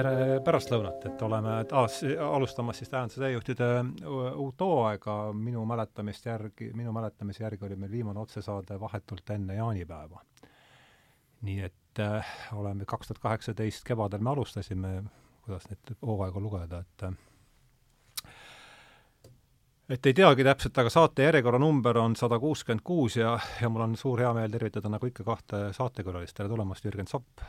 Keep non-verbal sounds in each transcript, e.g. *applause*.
tere pärastlõunat, et oleme taas alustamas siis tähenduse täiejuhtide uut hooaega, minu mäletamist järgi, minu mäletamise järgi oli meil viimane otsesaade vahetult enne jaanipäeva. nii et äh, oleme kaks tuhat kaheksateist kevadel me alustasime, kuidas neid hooaega lugeda, et äh, et ei teagi täpselt, aga saate järjekorranumber on sada kuuskümmend kuus ja, ja mul on suur heameel tervitada nagu ikka kahte saatekülalist, tere tulemast, Jürgen Zopp!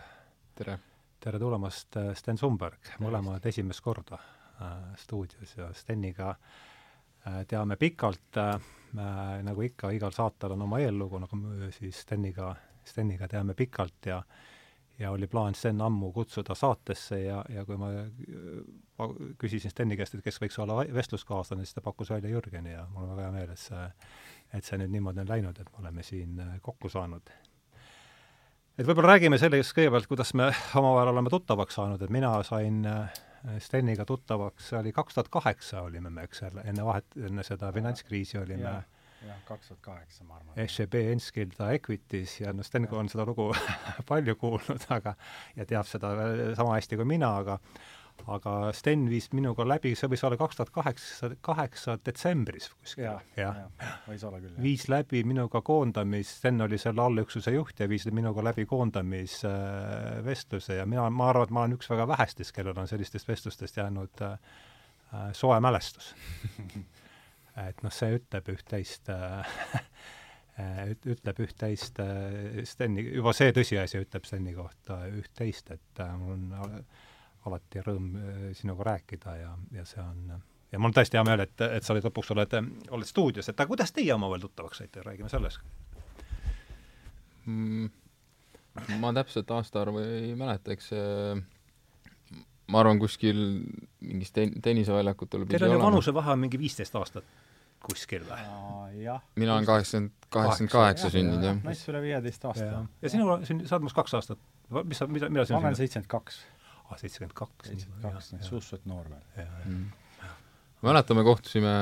tere! Tere tulemast, äh, Sten Sumberg, mõlemad esimest korda äh, stuudios ja Steniga äh, teame pikalt äh,, äh, nagu ikka, igal saatel on oma eellugu, nagu siis Steniga, Steniga teame pikalt ja ja oli plaan Sten ammu kutsuda saatesse ja, ja kui ma äh, küsisin Steni käest, et kes võiks olla vestluskaaslane, siis ta pakkus välja Jürgeni ja mul on väga hea meel, et see, et see nüüd niimoodi on läinud, et me oleme siin kokku saanud et võib-olla räägime sellest kõigepealt, kuidas me omavahel oleme tuttavaks saanud, et mina sain äh, Steniga tuttavaks, see oli kaks tuhat kaheksa olime me, eks ole, enne vahet, enne seda finantskriisi olime. Ja, jah, kaks tuhat kaheksa, ma arvan. SEB Enskilda Equities ja noh, Sten on seda lugu *laughs* palju kuulnud, aga ja teab seda sama hästi kui mina, aga aga Sten viis minuga läbi, see võis olla kaks tuhat kaheksa, kaheksa detsembris kuskil. jah ja. ja., võis olla küll. viis läbi minuga koondamis, Sten oli selle allüksuse juht ja viis minuga läbi koondamisvestluse äh, ja mina, ma arvan, et ma olen üks väga vähestest, kellel on sellistest vestlustest jäänud äh, äh soe mälestus *laughs* et noh, see ütleb üht-teist äh, *laughs* ütleb üht-teist äh, Steni, juba see tõsiasi ütleb Steni kohta üht-teist, et äh, mul on alati rõõm äh, sinuga rääkida ja, ja see on ja mul on tõesti hea meel, et, et sa olid lõpuks, oled, oled stuudios, et aga kuidas teie omavahel tuttavaks saite, räägime sellest mm,. ma täpselt aastaarvu ei mäleta, eks see ma arvan, kuskil mingis ten-, tenniseväljakutel Teil on ju vanusevahe on mingi viisteist aastat kuskil või? jah. mina olen kaheksakümmend, kaheksakümmend kaheksa sündinud, jah. naist üle viieteist aasta. ja sinu, sa oled minust kaks aastat, mis sa, mida, millal sina ma olen seitsekümmend kaks ah, seitsekümmend kaks. seitsekümmend kaks, nii suhteliselt noor veel. Mm. me kohtusime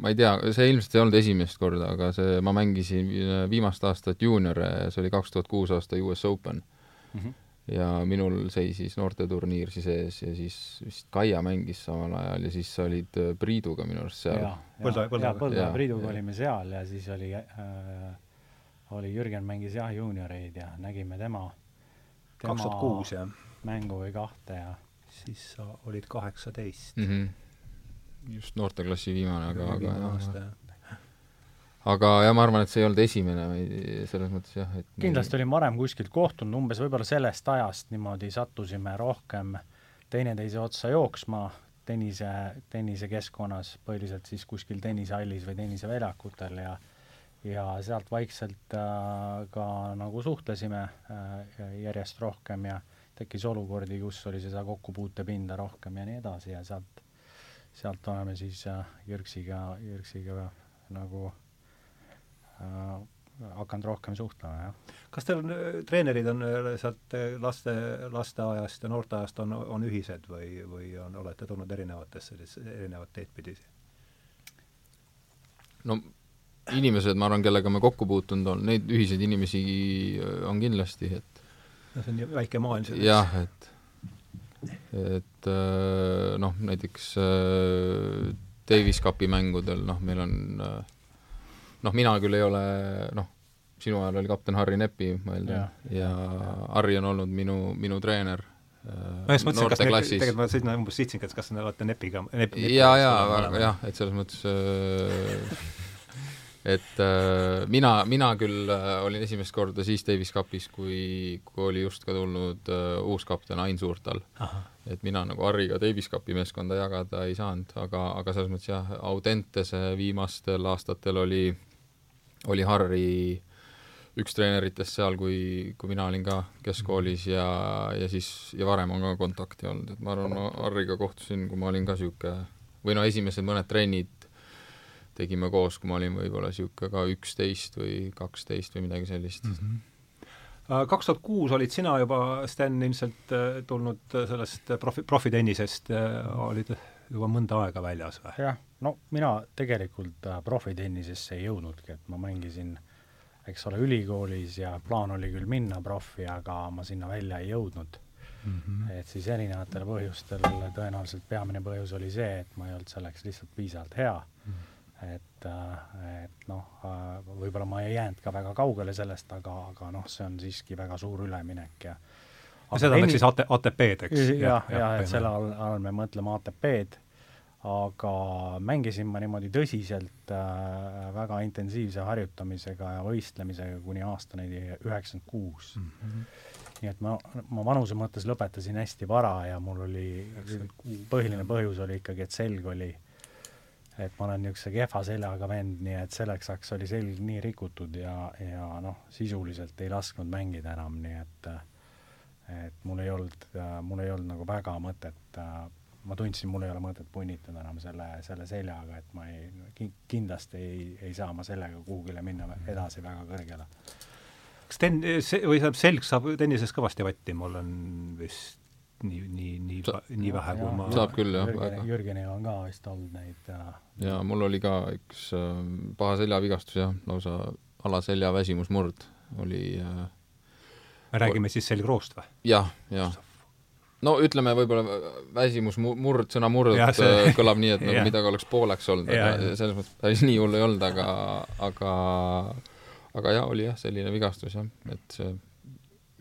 ma ei tea, see ilmselt ei olnud esimest korda, aga see, ma mängisin viimast aastat juuniore, see oli kaks tuhat kuus aasta US Open mm. -hmm. ja minul seisis noorteturniir siis ees ja siis vist Kaia mängis samal ajal ja siis sa olid äh, Priiduga minu arust seal. Põlda, Põlda, Põlda Priiduga olime seal ja siis oli äh, oli Jürgen mängis jah juunioreid ja nägime tema kaks tuhat kuus, jah? mängu või kahte ja siis sa olid kaheksateist mm. -hmm. just noorteklassi viimane, aga, aga jah. aga jah, ma arvan, et see ei olnud esimene või selles mõttes jah, et kindlasti olime varem kuskilt kohtunud, umbes võib-olla sellest ajast niimoodi sattusime rohkem teineteise otsa jooksma tennise, tennisekeskkonnas, põhiliselt siis kuskil tennisehallis või tenniseväljakutel ja ja sealt vaikselt äh, ka nagu suhtlesime äh, järjest rohkem ja tekkis olukordi, kus oli seda kokkupuutepinda rohkem ja nii edasi ja sealt, sealt oleme siis äh, Jürksiga, Jürksiga nagu äh, hakanud rohkem suhtlema, jah. kas teil on, äh, treenerid on äh, sealt laste, lasteaiast ja noorteajast on, on ühised või, või on, olete tulnud erinevatest sellis-, erinevat teed pidi? no inimesed, ma arvan, kellega me kokku puutunud on, neid ühiseid inimesi äh, on kindlasti, et no see on ju väike maailm sellest. jah, et et äh, noh, näiteks äh, Davis Cupi mängudel, noh, meil on noh, mina küll ei ole noh, sinu ajal oli kapten Harri Nepi, ma eeldan, ja, ja Harri on olnud minu, minu treener ma just mõtlesin, kas Nepi, tegelikult ma sinna umbes sihtsingi, et kas te olete Nepiga Nepi, Nepi jaa, jaa, jah, et selles mõttes äh, et äh, mina, mina küll äh, olin esimest korda siis Davis Cupis, kui, kui oli just ka tulnud äh, uus kapten Ain Suurtal. et mina nagu Harriga Davis Cupi meeskonda jagada ei saanud, aga, aga selles mõttes jah, Audentese viimastel aastatel oli, oli Harri üks treeneritest seal, kui, kui mina olin ka keskkoolis ja, ja siis, ja varem on ka kontakti olnud, et ma arvan, ma Harriga kohtusin, kui ma olin ka niisugune või no esimesed mõned trennid tegime koos, kui ma olin võib-olla niisugune ka üksteist või kaksteist või midagi sellist mm. -hmm kaks tuhat kuus olid sina juba, Sten, ilmselt äh, tulnud sellest profi, profitennisest, äh, olid juba mõnda aega väljas või? jah, no mina tegelikult äh, profitennisesse ei jõudnudki, et ma mängisin eks ole, ülikoolis ja plaan oli küll minna profi, aga ma sinna välja ei jõudnud. mm. -hmm. et siis erinevatel põhjustel, tõenäoliselt peamine põhjus oli see, et ma ei olnud selleks lihtsalt piisavalt hea et, et noh, võib-olla ma ei jäänud ka väga kaugele sellest, aga, aga noh, see on siiski väga suur üleminek ja ja see tähendaks siis AT, ATP-d, eks? jah, jah ja, et selle all, all me mõtleme ATP-d, aga mängisin ma niimoodi tõsiselt äh, väga intensiivse harjutamisega ja võistlemisega kuni aastani üheksakümmend kuus. Mhm. nii et ma, ma vanuse mõttes lõpetasin hästi vara ja mul oli, põhiline põhjus oli ikkagi, et selg oli et ma olen niisuguse kehva seljaga vend, nii et selleks ajaks oli selg nii rikutud ja, ja noh, sisuliselt ei lasknud mängida enam, nii et et mul ei olnud, mul ei olnud nagu väga mõtet, ma tundsin, mul ei ole mõtet punnitada enam selle, selle seljaga, et ma ei, kindlasti ei, ei saa ma sellega kuhugile minna edasi väga kõrgele. kas ten-, see, või tähendab, selg saab tennises kõvasti vatti, mul on vist nii, nii, nii, nii vähe, kui ma saab küll, jah. Jürgen, Jürgenil on ka vist olnud neid ja jaa, mul oli ka üks äh, paha seljavigastus jah, lausa alaselja väsimusmurd oli äh, me räägime siis selgroost või? jah, jah. no ütleme, võib-olla väsimusmurd, sõna murd ja, see... Äh, kõlab nii, et *laughs* nagu midagi oleks pooleks olnud, aga selles mõttes päris nii hull ei olnud, aga, aga aga jaa, oli jah, selline vigastus jah, et see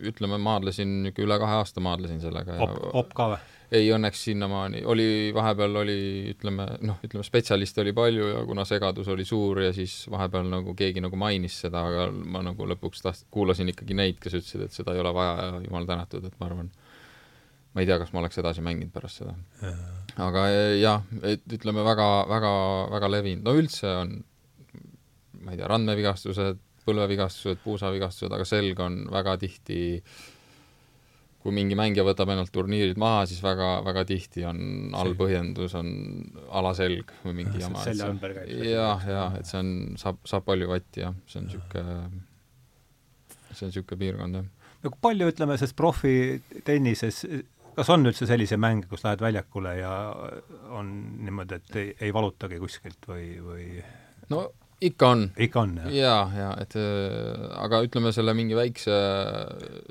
ütleme, maadlesin niisugune üle kahe aasta maadlesin sellega. op, op ka või? ei, õnneks sinnamaani, oli, vahepeal oli, ütleme, noh, ütleme spetsialiste oli palju ja kuna segadus oli suur ja siis vahepeal nagu keegi nagu mainis seda, aga ma nagu lõpuks taht-, kuulasin ikkagi neid, kes ütlesid, et seda ei ole vaja ja jumal tänatud, et ma arvan, ma ei tea, kas ma oleks edasi mänginud pärast seda. aga jah, et ütleme väga, väga, väga levinud, no üldse on, ma ei tea, randmevigastused, põlvevigastused, puusavigastused, aga selg on väga tihti kui mingi mängija võtab ainult turniirid maha, siis väga, väga tihti on allpõhjendus, on alaselg või mingi jama. selja ümber käib. jah, jah, et see on, saab, saab palju vatti jah, see on niisugune, see on niisugune piirkond jah. no kui palju, ütleme, selles profitennises kas on üldse selliseid mänge, kus lähed väljakule ja on niimoodi, et ei, ei valutagi kuskilt või, või no ikka on. ikka on, jah? jaa, jaa, et äh, aga ütleme, selle mingi väikse,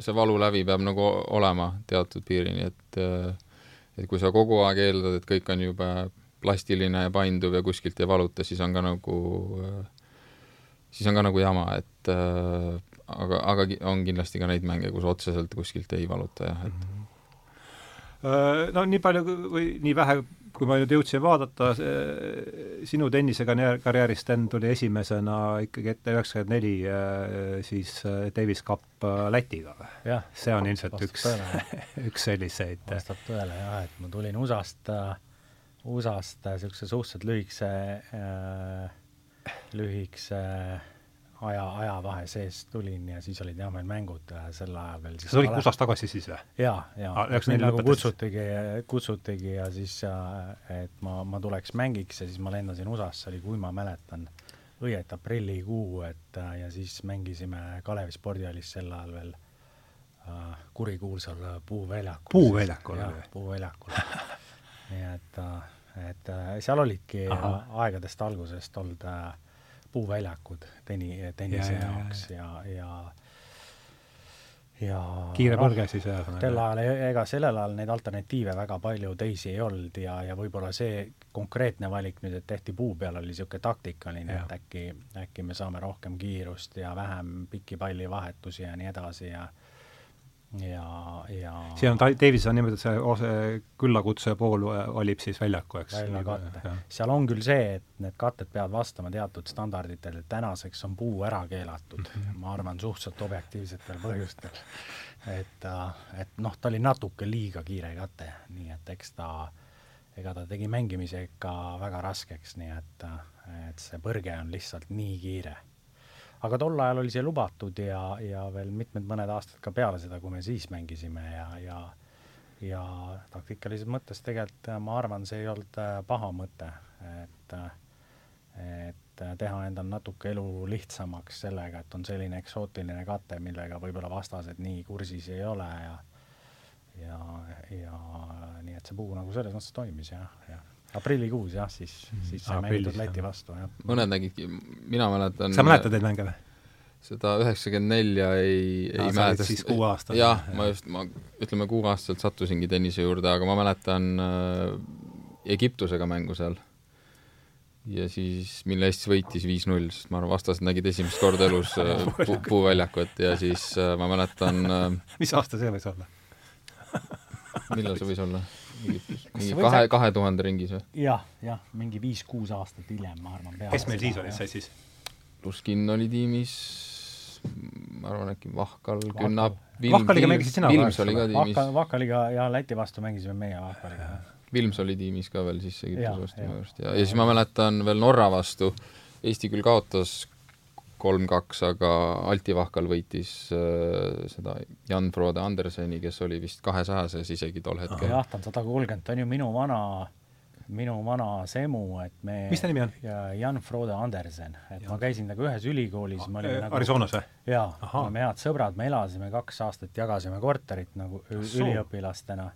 see valulävi peab nagu olema teatud piirini, et äh, et kui sa kogu aeg eeldad, et kõik on jube plastiline ja painduv ja kuskilt ei valuta, siis on ka nagu, äh, siis on ka nagu jama, et aga, aga on kindlasti ka neid mänge, kus otseselt kuskilt ei valuta jah, et mhm. no nii palju või nii vähe, kui ma nüüd jõudsin vaadata, sinu tennisekarjäärist, Sten, tuli esimesena ikkagi ette üheksakümmend neli siis äh, Davis Cup äh, Lätiga. See on ilmselt üks, *laughs* üks selliseid vastab tõele jah, et ma tulin USA-st, USA-st niisuguse suhteliselt lühikese äh,, lühikese äh, aja, ajavahe sees tulin ja siis olid jah, meil mängud äh, sel ajal veel sa tulid USA-st tagasi siis või? jaa, jaa. mind nagu kutsutigi, kutsutigi ja siis, et ma, ma tuleks mängiks ja siis ma lendasin USA-sse, oli, kui ma mäletan, õieti aprillikuu, et äh, ja siis mängisime Kalevi spordihallis sel ajal veel äh, kurikuulsal Puuväljakul. puuväljakul? jah, Puuväljakul *laughs* nii et, et seal olidki Aha. aegadest algusest olnud äh, puuväljakud tenni, tennise ja, jaoks ja, ja ja kiire põrge siis ühesõnaga? sel ajal, ega sellel ajal neid alternatiive väga palju teisi ei olnud ja, ja võib-olla see konkreetne valik nüüd, et tehti puu peal, oli niisugune taktikaline, et äkki, äkki me saame rohkem kiirust ja vähem pikki pallivahetusi ja nii edasi ja ja, ja siin on Davis on et see ose, küllakutsuja pool valib siis väljaku, eks? väljakatte. seal on küll see, et need katted peavad vastama teatud standarditele, tänaseks on puu ära keelatud mm, -hmm. ma arvan, suhteliselt objektiivsetel põhjustel. et, et noh, ta oli natuke liiga kiire kate, nii et eks ta, ega ta tegi mängimise ikka väga raskeks, nii et, et see põrge on lihtsalt nii kiire aga tol ajal oli see lubatud ja, ja veel mitmed mõned aastad ka peale seda, kui me siis mängisime ja, ja ja taktikalises mõttes tegelikult ma arvan, see ei olnud äh, paha mõte, et et teha endal natuke elu lihtsamaks sellega, et on selline eksootiline kate, millega võib-olla vastased nii kursis ei ole ja ja, ja nii et see puu nagu selles mõttes toimis jah, jah aprillikuus jah, siis, siis sai mängitud Läti vastu, jah. mõned nägidki, mina mäletan sa mäletad neid mänge või? seda üheksakümmend nelja ei, ei olid siis kuueaastane. jah, ma just, ma ütleme, kuueaastaselt sattusingi tennise juurde, aga ma mäletan äh, Egiptusega mängu seal. ja siis, mille Eestis võitis viis-null, sest ma arvan, vastased nägid esimest korda elus *laughs* äh, pu puuväljakut ja siis äh, ma mäletan äh, *laughs* mis aasta see võis olla? millal see võis olla? Mingi *laughs* kahe, kahe tuhande ringis või? jah, jah, mingi viis-kuus aastat hiljem, ma arvan. kes meil siis olid, said siis? Luskin oli tiimis, ma arvan, äkki Vahkal. Künnap, Vahkaliga mängisid sina Vilms oli ka tiimis Vahka, Vahkaliga ja Läti vastu mängisime meie Vahkaliga. Vilms oli tiimis ka veel siis Egiptuse vastu minu arust ja, ja siis ma mäletan veel Norra vastu, Eesti küll kaotas kolm-kaks, aga Alti Vahkal võitis äh, seda Jan Frode Anderseni, kes oli vist kahesajases isegi tol hetkel. jah, ta on sada kolmkümmend, ta on ju minu vana, minu vana semu, et me mis ta nimi on? ja Jan Frode Andersen, et ma käisin nagu ühes ülikoolis, me olime nagu Arizonas või? jaa, Ahaa. oleme head sõbrad, me elasime kaks aastat, jagasime korterit nagu üliõpilastena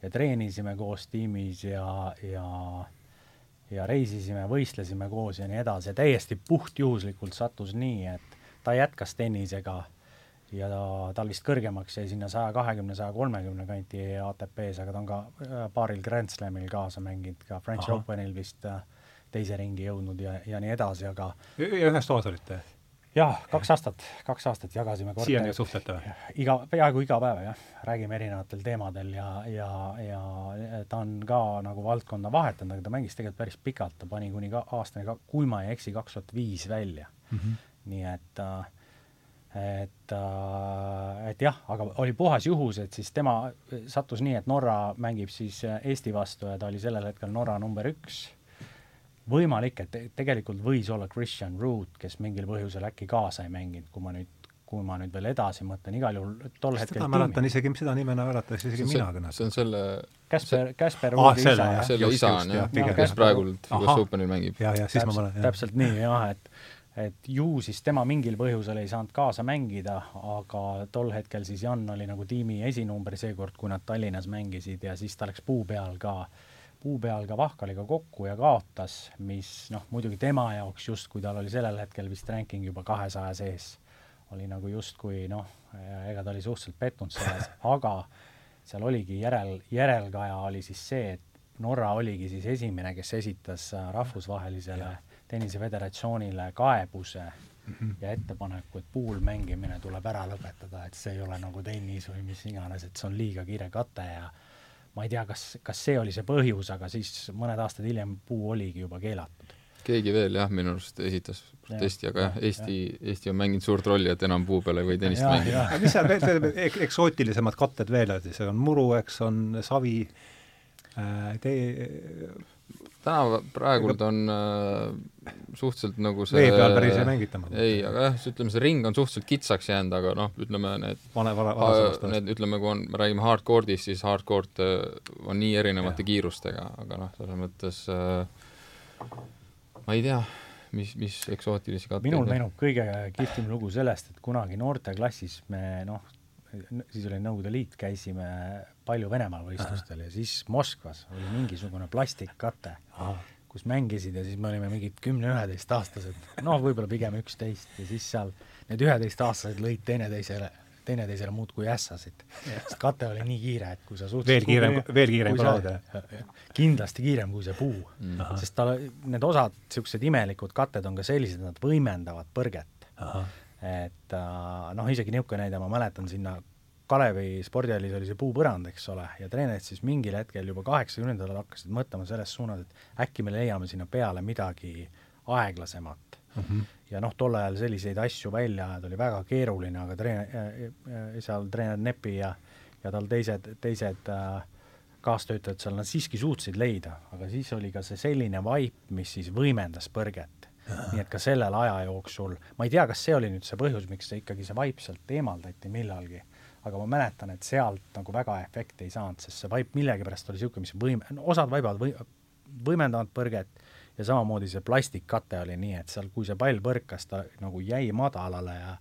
ja treenisime koos tiimis ja, ja ja reisisime, võistlesime koos ja nii edasi täiesti puhtjuhuslikult sattus nii, et ta jätkas tennisega ja ta, tal vist kõrgemaks jäi sinna saja kahekümne, saja kolmekümne kanti ATP-s, aga ta on ka äh, paaril Grand Slamil kaasa mänginud, ka French Ahah. Openil vist äh, teise ringi jõudnud ja, ja nii edasi, aga ühes toas olite? Jah, kaks aastat, kaks aastat jagasime siiani korterit suhtlete või? iga, peaaegu iga päev jah, räägime erinevatel teemadel ja, ja, ja ta on ka nagu valdkonda vahetanud, aga ta mängis tegelikult päris pikalt, ta pani kuni ka aastani, kui ma ei eksi, kaks tuhat viis välja mm. -hmm. nii et äh, et, et jah, aga oli puhas juhus, et siis tema sattus nii, et Norra mängib siis Eesti vastu ja ta oli sellel hetkel Norra number üks võimalik, et te- tegelikult võis olla Christian Root, kes mingil põhjusel äkki kaasa ei mänginud, kui ma nüüd, kui ma nüüd veel edasi mõtlen, igal juhul tol hetkel seda mäletan isegi, seda nime mäletan isegi mina see kõnes. on selle, Käsper, Käsper Ah, Roodi selle, isa, jah. selle just, isa on jah, kes Ahah. US Openil mängib. ja, ja siis ma täpselt, mõtlen, jah. täpselt nii jah, et et ju siis tema mingil põhjusel ei saanud kaasa mängida, aga tol hetkel siis Jan oli nagu tiimi esinumber seekord, kui nad Tallinnas mängisid ja siis ta läks puu peal ka, puu peal ka Vahkaliga kokku ja kaotas, mis noh, muidugi tema jaoks justkui tal oli sellel hetkel vist ranking juba kahesaja sees, oli nagu justkui noh, ega ta oli suhteliselt pettunud selles, aga seal oligi järel, järelkaja oli siis see, et Norra oligi siis esimene, kes esitas rahvusvahelisele tenniseföderatsioonile kaebuse mm -hmm. ja ettepaneku, et puul mängimine tuleb ära lõpetada, et see ei ole nagu tennis või mis iganes, et see on liiga kiire kate ja ma ei tea, kas, kas see oli see põhjus, aga siis mõned aastad hiljem puu oligi juba keelatud. keegi veel jah, minu arust esitas protesti, aga jah, Eesti, Eesti on mänginud suurt rolli, et enam puu peal ei või tennist Jah, mängida. mis seal veel, veel ek- eksootilisemad katted veel on siis, on muru, eks, on savi äh, tee, täna praegult on äh, suhteliselt nagu see vee peal päris ei mängita. ei, aga jah, ütleme, see ring on suhteliselt kitsaks jäänud, aga noh, ütleme need vana, vana, varasemast need, ütleme, kui on, me räägime hardcore'ist, siis hardcore'd äh, on nii erinevate Jah. kiirustega, aga noh, selles mõttes äh, ma ei tea, mis, mis eksootilisi katteid minul meenub kõige kihvtim lugu sellest, et kunagi noorteklassis me noh, siis oli Nõukogude Liit, käisime palju Venemaal võistlustel ja siis Moskvas oli mingisugune plastikkate, kus mängisid ja siis me olime mingid kümne-üheteistaastased, noh, võib-olla pigem üksteist ja siis seal need üheteistaastased lõid teineteisele, teineteisele muudkui ässasid. sest kate oli nii kiire, et kui sa suhteliselt Veel kiirem- veel kiirem kui laud, kindlasti kiirem kui see puu. Mm. Ahah. sest ta, need osad, niisugused imelikud katted on ka sellised, nad võimendavad põrget. Et äh, noh, isegi niisugune näide, ma mäletan sinna Kalevi spordihallis oli see puupõrand, eks ole, ja treenerid siis mingil hetkel juba kaheksakümnendatel hakkasid mõtlema selles suunas, et äkki me leiame sinna peale midagi aeglasemat mm. -hmm. ja noh, tol ajal selliseid asju välja ajada oli väga keeruline, aga treen- äh,, seal treener Nepi ja, ja tal teised, teised äh, kaastöötajad seal, nad siiski suutsid leida, aga siis oli ka see selline vaip, mis siis võimendas põrget nii et ka sellel aja jooksul, ma ei tea, kas see oli nüüd see põhjus, miks see ikkagi see vaip sealt eemaldati millalgi, aga ma mäletan, et sealt nagu väga efekti ei saanud, sest see vaip millegipärast oli niisugune, mis võim-, no osad vaibad või-, võimendavad põrget ja samamoodi see plastikkate oli nii, et seal, kui see pall põrkas, ta nagu jäi madalale ja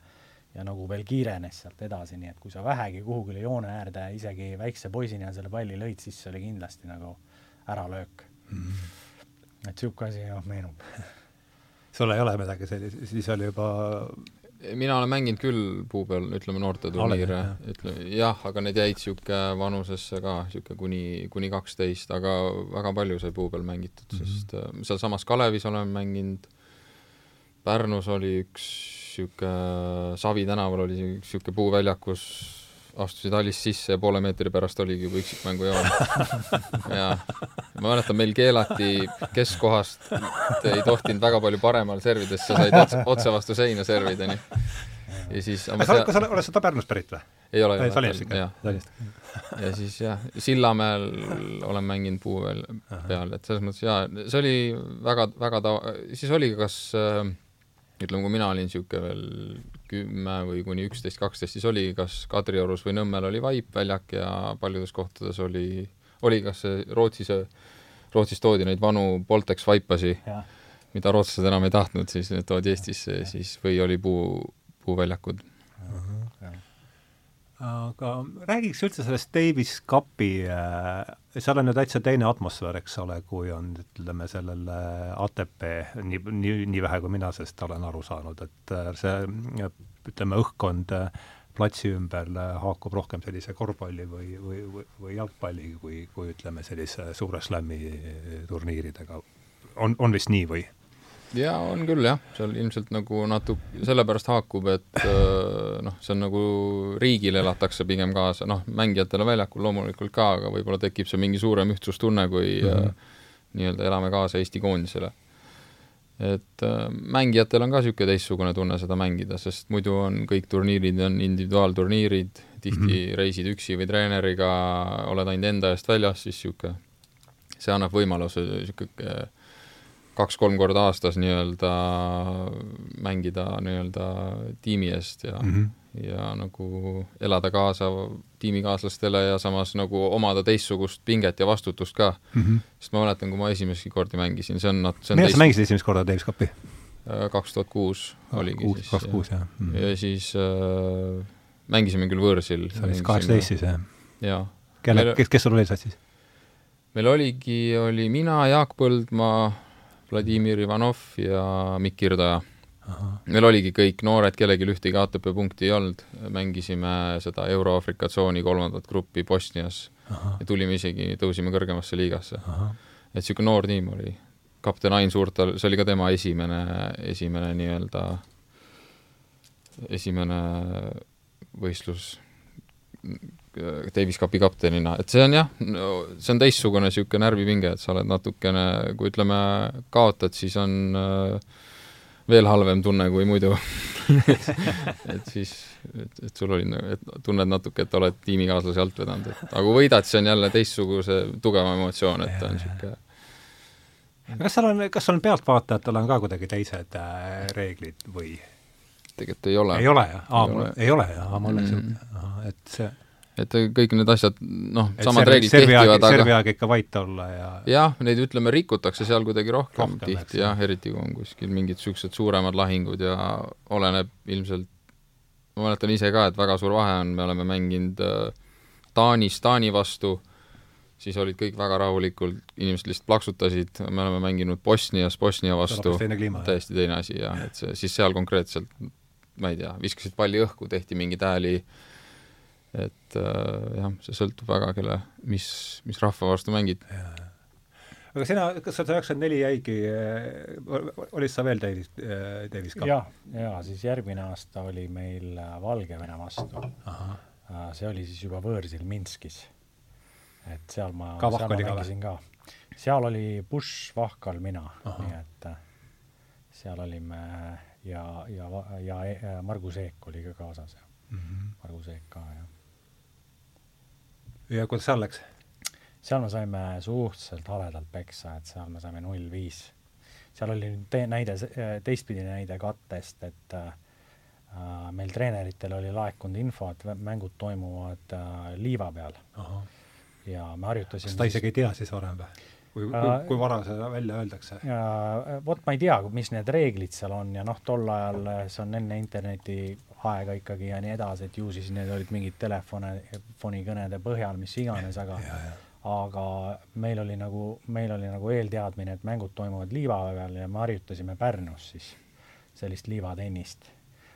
ja nagu veel kiirenes sealt edasi, nii et kui sa vähegi kuhugile joone äärde isegi väikse poisina selle palli lõid, siis see oli kindlasti nagu äralöök mm. et niisugune asi jah, meenub sul ei ole midagi sellist, siis oli juba mina olen mänginud küll puu peal, ütleme, noorteturniire, ütleme jah, aga need jäid niisugune vanusesse ka, niisugune kuni, kuni kaksteist, aga väga palju sai puu peal mängitud mm, -hmm. sest äh, sealsamas Kalevis olen mänginud, Pärnus oli üks niisugune, Savi tänaval oli niisugune puuväljakus, astusid hallist sisse ja poole meetri pärast oligi juba üksikmängujoon. *laughs* ja ma mäletan, meil keelati keskkohast, ei tohtinud väga palju paremal servides, sa said otse, otse vastu seina servida, nii. ja siis kas sa, kas sa oled seda Pärnust pärit või? ei ole, ei ole. Tallinnast ikka? Ja siis jah, Sillamäel olen mänginud puu veel peal, et selles mõttes jaa, see oli väga, väga ta-, siis oli kas äh, ütleme, kui mina olin niisugune veel kümme või kuni üksteist, kaksteist, siis oli kas Kadriorus või Nõmmel oli vaip väljak ja paljudes kohtades oli, oli kas see Rootsis, Rootsis toodi neid vanu Boltex vaipasi, mida rootslased enam ei tahtnud, siis need toodi Eestisse, siis või oli puu, puuväljakud aga räägiks üldse sellest Davis Cupi äh,, seal on ju täitsa teine atmosfäär, eks ole, kui on, ütleme, sellel ATP, nii, nii, nii vähe kui mina sellest olen aru saanud, et äh, see ütleme, õhkkond äh, platsi ümber haakub rohkem sellise korvpalli või, või, või, või jalgpalli, kui, kui ütleme, sellise suure slam'i turniiridega. on, on vist nii või? Jaa, on küll jah, seal ilmselt nagu natuke sellepärast haakub, et äh, noh, see on nagu riigile elatakse pigem kaasa, noh, mängijatele väljakul loomulikult ka, aga võib-olla tekib see mingi suurem ühtsustunne, kui mm -hmm. nii-öelda elame kaasa Eesti koondisele. et äh, mängijatel on ka niisugune teistsugune tunne seda mängida, sest muidu on kõik turniirid on individuaalturniirid, tihti mm -hmm. reisid üksi või treeneriga, oled ainult enda eest väljas, siis niisugune, see annab võimaluse niisugune kaks-kolm korda aastas nii-öelda mängida nii-öelda tiimi eest ja mm, -hmm. ja nagu elada kaasa tiimikaaslastele ja samas nagu omada teistsugust pinget ja vastutust ka mm. -hmm. sest ma mäletan, kui ma esimest korda mängisin, see on, see on millal sa mängisid esimest korda Davis Cupi? Äh, kaks tuhat kuus oligi kuus, siis. kaks kuus, jah mm. -hmm. ja siis äh, mängisime küll võõrsil. sa olid siis kaheksateist siis, jah? jaa. kelle, kes, kes sul olid sassis? meil oligi, oli mina, Jaak Põldmaa, Vladimir Ivanov ja Mikk Kirdoja. meil oligi kõik noored, kellelgi ühtegi ATP punkti ei olnud, mängisime seda Euro-Aafrika tsooni kolmandat gruppi Bosnias Aha. ja tulime isegi, tõusime kõrgemasse liigasse. et niisugune noor tiim oli. kapten Ain Suurtal, see oli ka tema esimene, esimene nii-öelda, esimene võistlus Davis Cupi kaptenina, et see on jah no,, see on teistsugune niisugune närvipinge, et sa oled natukene, kui ütleme, kaotad, siis on äh, veel halvem tunne kui muidu *laughs* et siis, et, et sul oli, et tunned natuke, et oled tiimikaaslase alt vedanud, et aga kui võidad, siis on jälle teistsuguse tugevam emotsioon, et on niisugune kas seal on, kas on pealtvaatajatel on ka kuidagi teised äh, reeglid või? tegelikult ei ole. ei ole jah? aa, mul ei ole jah, mul läks mm., et see et kõik need asjad, noh, samad reeglid kehtivad, aga servi aeg ikka vait olla ja jah, neid ütleme, rikutakse seal kuidagi rohkem, rohkem tihti jah, eriti kui on kuskil mingid niisugused suuremad lahingud ja oleneb ilmselt, ma mäletan ise ka, et väga suur vahe on, me oleme mänginud äh, Taanis Taani vastu, siis olid kõik väga rahulikult, inimesed lihtsalt plaksutasid, me oleme mänginud Bosnias Bosnia vastu, täiesti teine asi jah, et see, siis seal konkreetselt ma ei tea, viskasid palli õhku, tehti mingeid hääli, et äh, jah, see sõltub väga, kelle, mis, mis rahva vastu mängid. aga sina, kas sa üheksakümmend neli jäigi, äh, olid sa veel Davis, äh, Davis Cup? jah, ja siis järgmine aasta oli meil äh, Valgevene vastu. see oli siis juba võõrsil Minskis. et seal ma, seal ma mängisin ka. seal oli Bush, Vahkal, mina, nii et seal olime ja, ja, ja, ja Margus Eek oli ka kaasas ja mm -hmm. Margus Eek ka, jah ja kuidas seal läks? seal me saime suhteliselt haledalt peksa, et seal me saime null viis. seal oli te-, näide, teistpidine näide kattest, et äh, meil treeneritel oli laekunud info, et mängud toimuvad äh, liiva peal. ja me harjutasime kas ta isegi ei tea siis varem või? kui, kui, äh, kui vara seda välja öeldakse? vot ma ei tea, mis need reeglid seal on ja noh, tol ajal see on enne interneti aega ikkagi ja nii edasi, et ju siis need olid mingid telefonikõnede põhjal, mis iganes, aga aga meil oli nagu, meil oli nagu eelteadmine, et mängud toimuvad liiva peal ja me harjutasime Pärnus siis sellist liivatennist.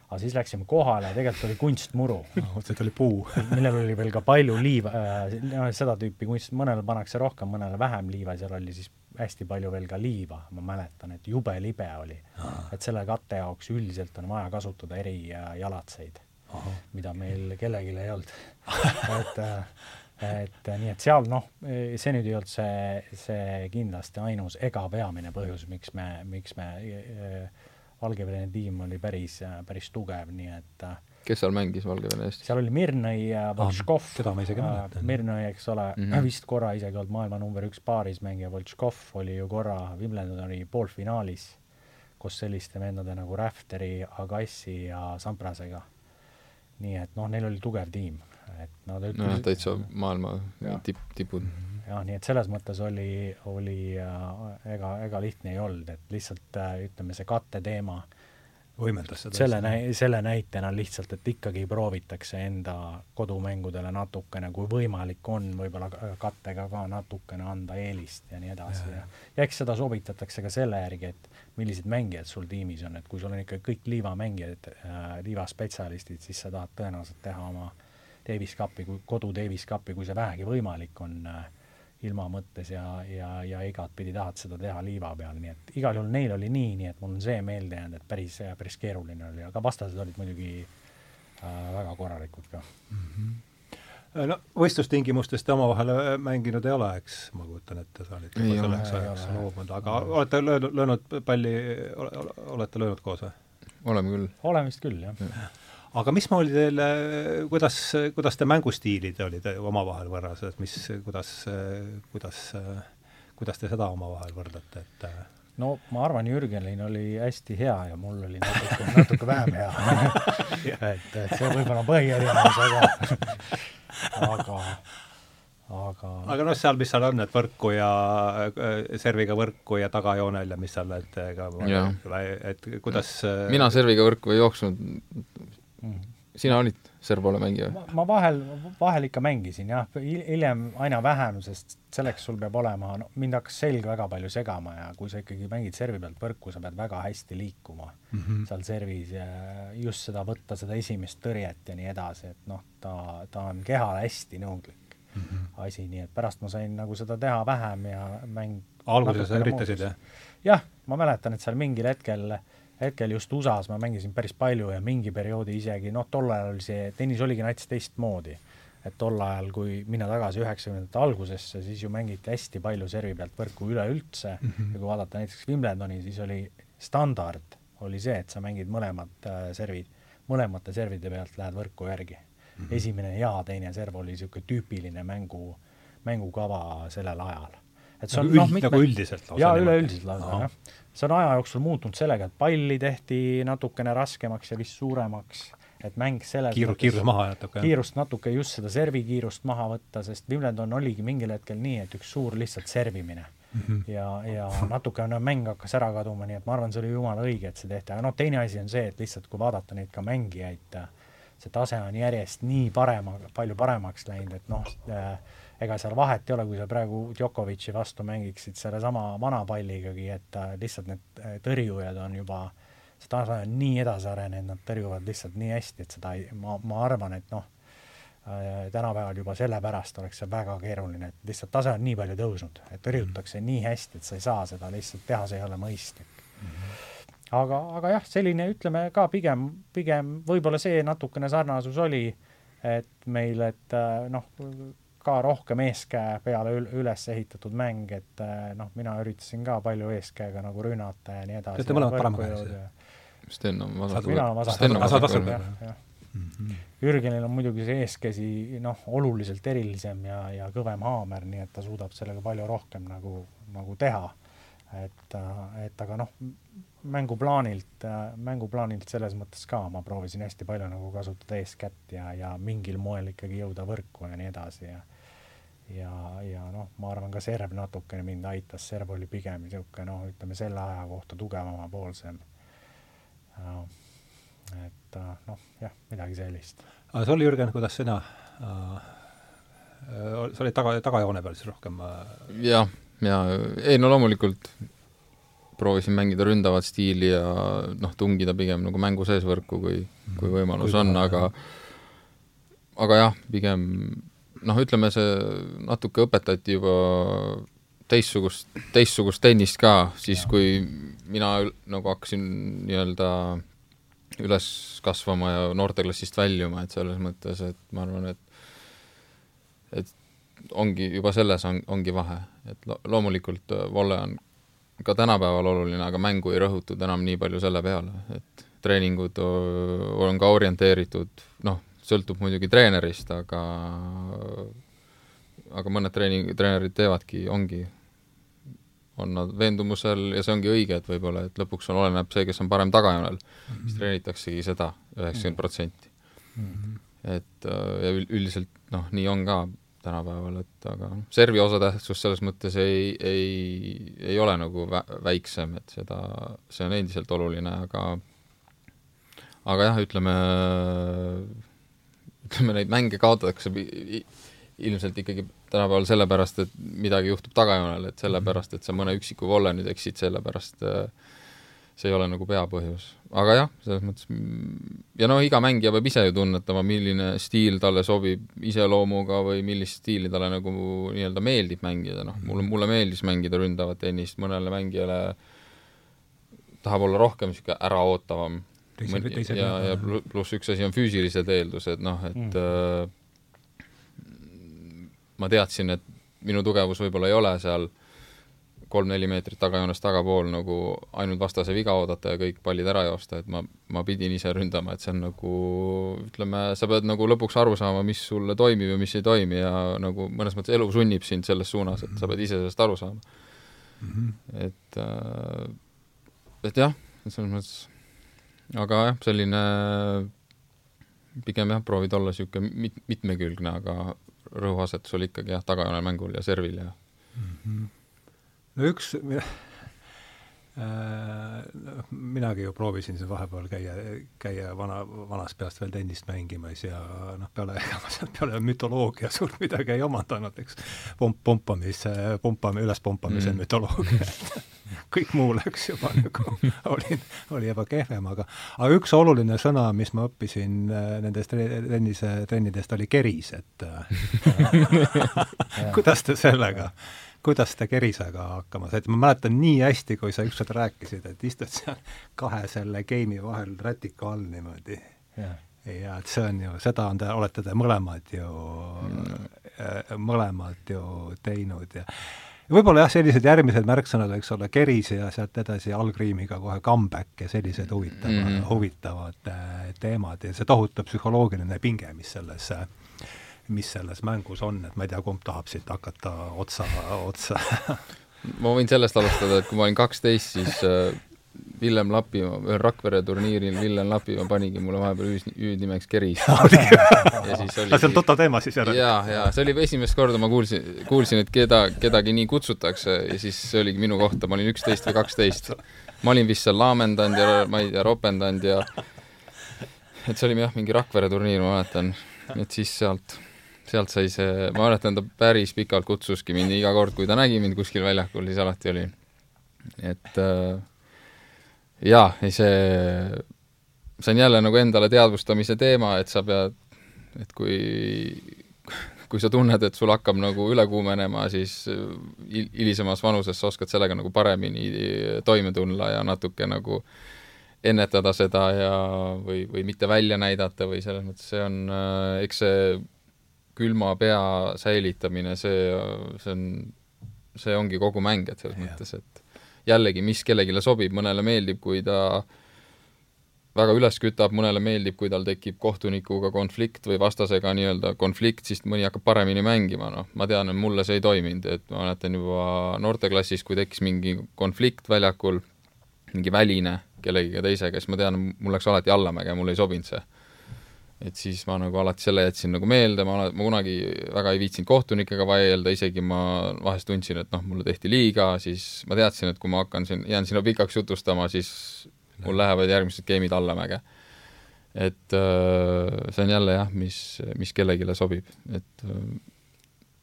aga siis läksime kohale ja tegelikult oli kunstmuru *laughs* otseselt oli puu. *laughs* millel oli veel ka palju liiva äh,, seda tüüpi kunst, mõnele pannakse rohkem, mõnele vähem liiva, seal oli siis hästi palju veel ka liiva, ma mäletan, et jube libe oli. et selle katte jaoks üldiselt on vaja kasutada erijalatseid, mida meil kellelgi ei olnud. *laughs* Et äh, et nii, et seal noh, see nüüd ei olnud see, see kindlasti ainus ega peamine põhjus, miks me, miks me äh, Valgevene tiim oli päris, päris tugev, nii et äh, kes seal mängis Valgevene eest? seal oli Mirnõi ja Voltškov ah,. seda ma isegi mäletan. Äh, Mirnõi, eks ole mm, -hmm. *clears throat* vist korra isegi olnud maailma number üks paarismängija, Voltškov oli ju korra Wimbledoni poolfinaalis koos selliste vendade nagu Räfteri, Agassi ja Samprasega. nii et noh, neil oli tugev tiim, et nad ütlesid no, täitsa maailma tipp, tipud. jah, nii et selles mõttes oli, oli äh, ega, ega lihtne ei olnud, et lihtsalt äh, ütleme, see katteteema äh, võimendas seda selle näi-, selle näitena lihtsalt, et ikkagi proovitakse enda kodumängudele natukene, kui võimalik on, võib-olla kattega ka natukene anda eelist ja nii edasi. Ja, ja, ja eks seda sobitatakse ka selle järgi, et millised mängijad sul tiimis on, et kui sul on ikka kõik liivamängijad äh,, liivaspetsialistid, siis sa tahad tõenäoliselt teha oma Davis Cupi, kodu Davis Cupi, kui see vähegi võimalik on äh, ilma mõttes ja, ja, ja igatpidi tahad seda teha liiva peal, nii et igal juhul neil oli nii, nii et mul on see meelde jäänud, et päris, päris keeruline oli, aga vastased olid muidugi äh, väga korralikud ka mm. -hmm no võistlustingimustes te omavahel äh, mänginud ei ole, eks, ma kujutan ette, sa olid juba selleks ajaks loobunud, aga no. olete löönud, löönud palli, olete löönud koos või? oleme küll. oleme vist küll, jah ja aga mismoodi teil, kuidas, kuidas te mängustiilid olid omavahel võrras, et mis, kuidas, kuidas, kuidas te seda omavahel võrdlete, et no ma arvan, Jürgenil oli hästi hea ja mul oli natuke, natuke vähem hea *laughs* et, et see võib-olla on põhierinevus, aga aga aga aga noh, seal, mis seal on, et võrku ja serviga võrku ja tagajoonel ja mis seal, et ega et kuidas mina serviga võrku ei jooksnud. Sina olid servpalli mängija? ma vahel, vahel ikka mängisin jah, hiljem aina vähem, sest selleks sul peab olema, no mind hakkas selg väga palju segama ja kui sa ikkagi mängid servi pealt võrku, sa pead väga hästi liikuma mm -hmm. seal servis ja just seda võtta, seda esimest tõrjet ja nii edasi, et noh, ta, ta on kehale hästi nõudlik mm -hmm. asi, nii et pärast ma sain nagu seda teha vähem ja mäng alguses sa üritasid, jah? jah, ma mäletan, et seal mingil hetkel äh, hetkel just USA-s ma mängisin päris palju ja mingi perioodi isegi, noh, tol ajal oli see, tennis oligi nats teistmoodi. et tol ajal, kui minna tagasi üheksakümnendate algusesse, siis ju mängiti hästi palju servi pealt võrku üleüldse mm -hmm. ja kui vaadata näiteks Wimbledoni, siis oli standard, oli see, et sa mängid mõlemad äh, servid, mõlemate servide pealt lähed võrku järgi mm. -hmm. esimene ja teine serv oli niisugune tüüpiline mängu, mängukava sellel ajal et see on nagu, noh, mitme... nagu üldiselt lausa? jaa, üleüldiselt lausa, jah. see on aja jooksul muutunud sellega, et palli tehti natukene raskemaks ja vist suuremaks, et mäng selles Kiiru, kiirus maha natuke. kiirust natuke, just seda servi kiirust maha võtta, sest Wimbledon oligi mingil hetkel nii, et üks suur lihtsalt servimine mm. -hmm. ja, ja natuke no, mäng hakkas ära kaduma, nii et ma arvan, see oli jumala õige, et see tehti, aga noh, teine asi on see, et lihtsalt kui vaadata neid ka mängijaid, see tase on järjest nii parema, palju paremaks läinud, et noh äh,, ega seal vahet ei ole, kui sa praegu Djokovic'i vastu mängiksid sellesama vana palligagi, et äh, lihtsalt need äh, tõrjujad on juba, see tase on nii edasi arenenud, nad tõrjuvad lihtsalt nii hästi, et seda ei, ma, ma arvan, et noh, äh, tänapäeval juba sellepärast oleks see väga keeruline, et lihtsalt tase on nii palju tõusnud, et tõrjutakse mm -hmm. nii hästi, et sa ei saa seda lihtsalt teha, see ei ole mõistlik mm. -hmm aga, aga jah, selline ütleme ka pigem, pigem võib-olla see natukene sarnasus oli, et meil, et noh, ka rohkem eeskäe peale üles ehitatud mäng, et eh, noh, mina üritasin ka palju eeskäega nagu rünnata ja nii edasi. Te olete mõlemad paremakäelised? Sten on vasak. mina olen vasak. jah, jah. Mhm. Jürgenil on muidugi see eeskäsi noh, oluliselt erilisem ja, ja kõvem haamer, nii et ta suudab sellega palju rohkem nagu, nagu teha. et, et aga noh, mänguplaanilt, mänguplaanilt selles mõttes ka ma proovisin hästi palju nagu kasutada eeskätt ja, ja mingil moel ikkagi jõuda võrku ja nii edasi ja ja, ja noh, ma arvan ka serv natukene mind aitas, serv oli pigem niisugune noh, ütleme selle aja kohta tugevamapoolsem. et noh, jah, midagi sellist. aga sul, Jürgen, kuidas sina äh,, sa olid taga, tagajoone peal siis rohkem äh...? jah, ja ei no loomulikult proovisin mängida ründavat stiili ja noh, tungida pigem nagu mängu sees võrku, kui, kui mhm. võimalus on, aga aga jah, pigem noh, ütleme see natuke õpetati juba teistsugust, teistsugust tennist ka, siis ja. kui mina nagu hakkasin nii-öelda üles kasvama ja noorteklassist väljuma, et selles mõttes, et ma arvan, et et ongi, juba selles on, ongi vahe, et lo-, loomulikult äh, volle on ka tänapäeval oluline, aga mängu ei rõhutud enam nii palju selle peale, et treeningud on ka orienteeritud, noh, sõltub muidugi treenerist, aga aga mõned treening, treenerid teevadki, ongi, on nad veendumusel ja see ongi õige, et võib-olla, et lõpuks on, oleneb see, kes on parem tagajoonel mm, -hmm. siis treenitaksegi seda üheksakümmend protsenti. Mhm. et ja üldiselt noh, nii on ka tänapäeval, et aga noh, servi osatähtsus selles mõttes ei, ei, ei ole nagu vä-, väiksem, et seda, see on endiselt oluline, aga aga jah, ütleme, ütleme neid mänge kaotatakse ilmselt ikkagi tänapäeval sellepärast, et midagi juhtub tagajoonel, et sellepärast, et sa mõne üksiku volle nüüd eksid, sellepärast äh, see ei ole nagu peapõhjus. aga jah, selles mõttes ja noh, iga mängija peab ise ju tunnetama, milline stiil talle sobib iseloomuga või millist stiili talle nagu nii-öelda meeldib mängida, noh, mulle, mulle meeldis mängida ründavat tennist, mõnele mängijale tahab olla rohkem niisugune äraootavam. Ja, ja pluss üks asi on füüsilised eeldused, noh, et mm. äh, ma teadsin, et minu tugevus võib-olla ei ole seal kolm-neli meetrit tagajoones tagapool nagu ainult vastase viga oodata ja kõik pallid ära joosta, et ma, ma pidin ise ründama, et see on nagu ütleme, sa pead nagu lõpuks aru saama, mis sulle toimib ja mis ei toimi ja nagu mõnes mõttes elu sunnib sind selles suunas, et sa pead ise sellest aru saama mm. -hmm. et, äh, et jah, selles mõttes, aga jah, selline pigem jah, proovid olla niisugune mit-, mitmekülgne, aga rõhuasetus oli ikkagi jah, tagajoonel mängul ja servil ja mm -hmm no üks noh, minagi ju proovisin siin vahepeal käia, käia vana, vanast peast veel tennist mängimas ja noh, peale, ega ma sealt peale mütoloogia suurt midagi ei omandanud, eks, pomp, pumpamise, pumpame, ülespumpamise mm. mütoloogia, *laughs* kõik muu läks juba nagu, oli, oli juba kehvem, aga aga üks oluline sõna, mis ma õppisin äh, nendest tennise trennidest, oli keris, et *laughs* *laughs* kuidas te sellega kuidas te kerisega hakkama saite, ma mäletan nii hästi, kui sa ükskord rääkisid, et istud seal kahe selle geimi vahel rätiku all niimoodi. ja et see on ju, seda on te, olete te mõlemad ju mm., mõlemad ju teinud ja võib-olla jah, sellised järgmised märksõnad võiks olla keris ja sealt edasi algriimiga kohe comeback ja sellised huvitavad mm, -hmm. huvitavad äh, teemad ja see tohutu psühholoogiline pinge, mis selles äh, mis selles mängus on, et ma ei tea, kumb tahab siit hakata otsa, otsa ma võin sellest alustada, et kui ma olin kaksteist, siis äh, Villem Lapimaa, ühel Rakvere turniiril Villem Lapimaa panigi mulle vahepeal hüüd, hüüdnimeks Keris *laughs* oli see on total teema siis järelikult? jaa, jaa, see oli esimest korda ma kuulsin, kuulsin, et keda, kedagi nii kutsutakse ja siis see oligi minu kohta, ma olin üksteist või kaksteist. ma olin vist seal laamendanud ja ma ei tea, ropendanud ja et see oli jah, mingi Rakvere turniir, ma mäletan, et siis sealt sealt sai see, ma mäletan, ta päris pikalt kutsuski mind iga kord, kui ta nägi mind kuskil väljakul, siis alati oli, et äh, jaa, ei see, see on jälle nagu endale teadvustamise teema, et sa pead, et kui, kui sa tunned, et sul hakkab nagu üle kuumenema, siis hilisemas vanuses sa oskad sellega nagu paremini toime tulla ja natuke nagu ennetada seda ja, või, või mitte välja näidata või selles mõttes see on, äh, eks see külma pea säilitamine, see, see on, see ongi kogu mäng, et selles ja. mõttes, et jällegi, mis kellelegi sobib, mõnele meeldib, kui ta väga üles kütab, mõnele meeldib, kui tal tekib kohtunikuga konflikt või vastasega nii-öelda konflikt, siis mõni hakkab paremini mängima, noh, ma tean, et mulle see ei toiminud, et ma mäletan juba noorteklassis, kui tekkis mingi konflikt väljakul, mingi väline kellegiga teisega, siis ma tean, mul läks alati allamäge, mulle ei sobinud see et siis ma nagu alati selle jätsin nagu meelde, ma, ma kunagi väga ei viitsinud kohtunikega vaielda, isegi ma vahest tundsin, et noh, mulle tehti liiga, siis ma teadsin, et kui ma hakkan siin, jään sinna pikaks jutustama, siis mul lähevad järgmised game'id allamäge. et äh, see on jälle jah, mis, mis kellelegi sobib, et äh,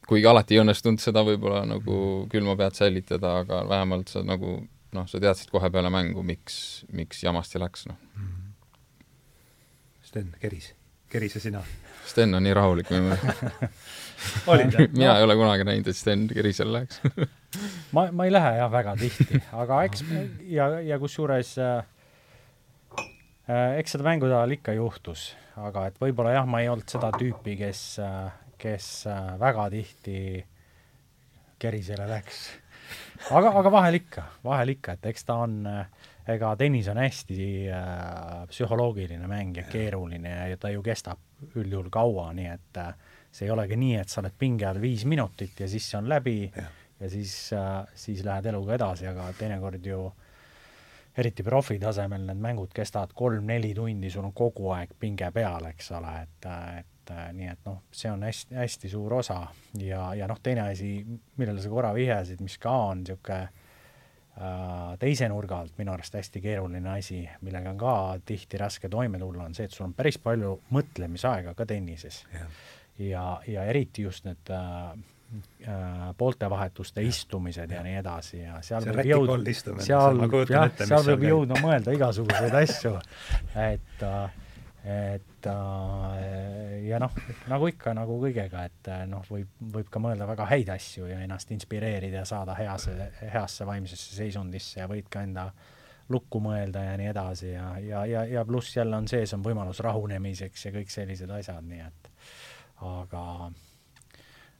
kuigi alati ei õnnestunud seda võib-olla nagu külma pead säilitada, aga vähemalt sa nagu noh, sa teadsid kohe peale mängu, miks, miks jamasti läks, noh. Sten, keris, kerise sina? Sten on nii rahulik minu meelest *laughs* *laughs* mina ei ole kunagi näinud, et Sten kerisele läheks *laughs* ma, ma ei lähe jah väga tihti, aga eks ja, ja kusjuures äh, eks seda mängude ajal ikka juhtus, aga et võib-olla jah, ma ei olnud seda tüüpi, kes kes äh, väga tihti kerisele läks. aga, aga vahel ikka, vahel ikka, et eks ta on äh, ega tennis on hästi äh, psühholoogiline mäng ja keeruline ja ta ju kestab üldjuhul kaua, nii et äh, see ei olegi nii, et sa oled pinge all viis minutit ja siis see on läbi ja, ja siis äh,, siis lähed eluga edasi, aga teinekord ju eriti profi tasemel need mängud kestavad kolm-neli tundi, sul on kogu aeg pinge peal, eks ole, et, et nii et noh, see on hästi, hästi suur osa. Ja, ja noh, teine asi, millele sa korra vihjasid, mis ka on niisugune äh, teise nurga alt minu arust hästi keeruline asi, millega on ka tihti raske toime tulla, on see, et sul on päris palju mõtlemisaega ka tennises. Yeah ja, ja eriti just need äh, äh, pooltevahetuste istumised ja nii edasi ja seal see võib jõud-, seal, jah, seal võib jõudma mõelda igasuguseid asju, et äh, et äh, ja noh, nagu ikka, nagu kõigega, et äh, noh, võib, võib ka mõelda väga häid asju ja ennast inspireerida ja saada heasse, heasse vaimsesse seisundisse ja võid ka enda lukku mõelda ja nii edasi ja, ja, ja, ja pluss jälle on sees, on võimalus rahunemiseks ja kõik sellised asjad, nii et aga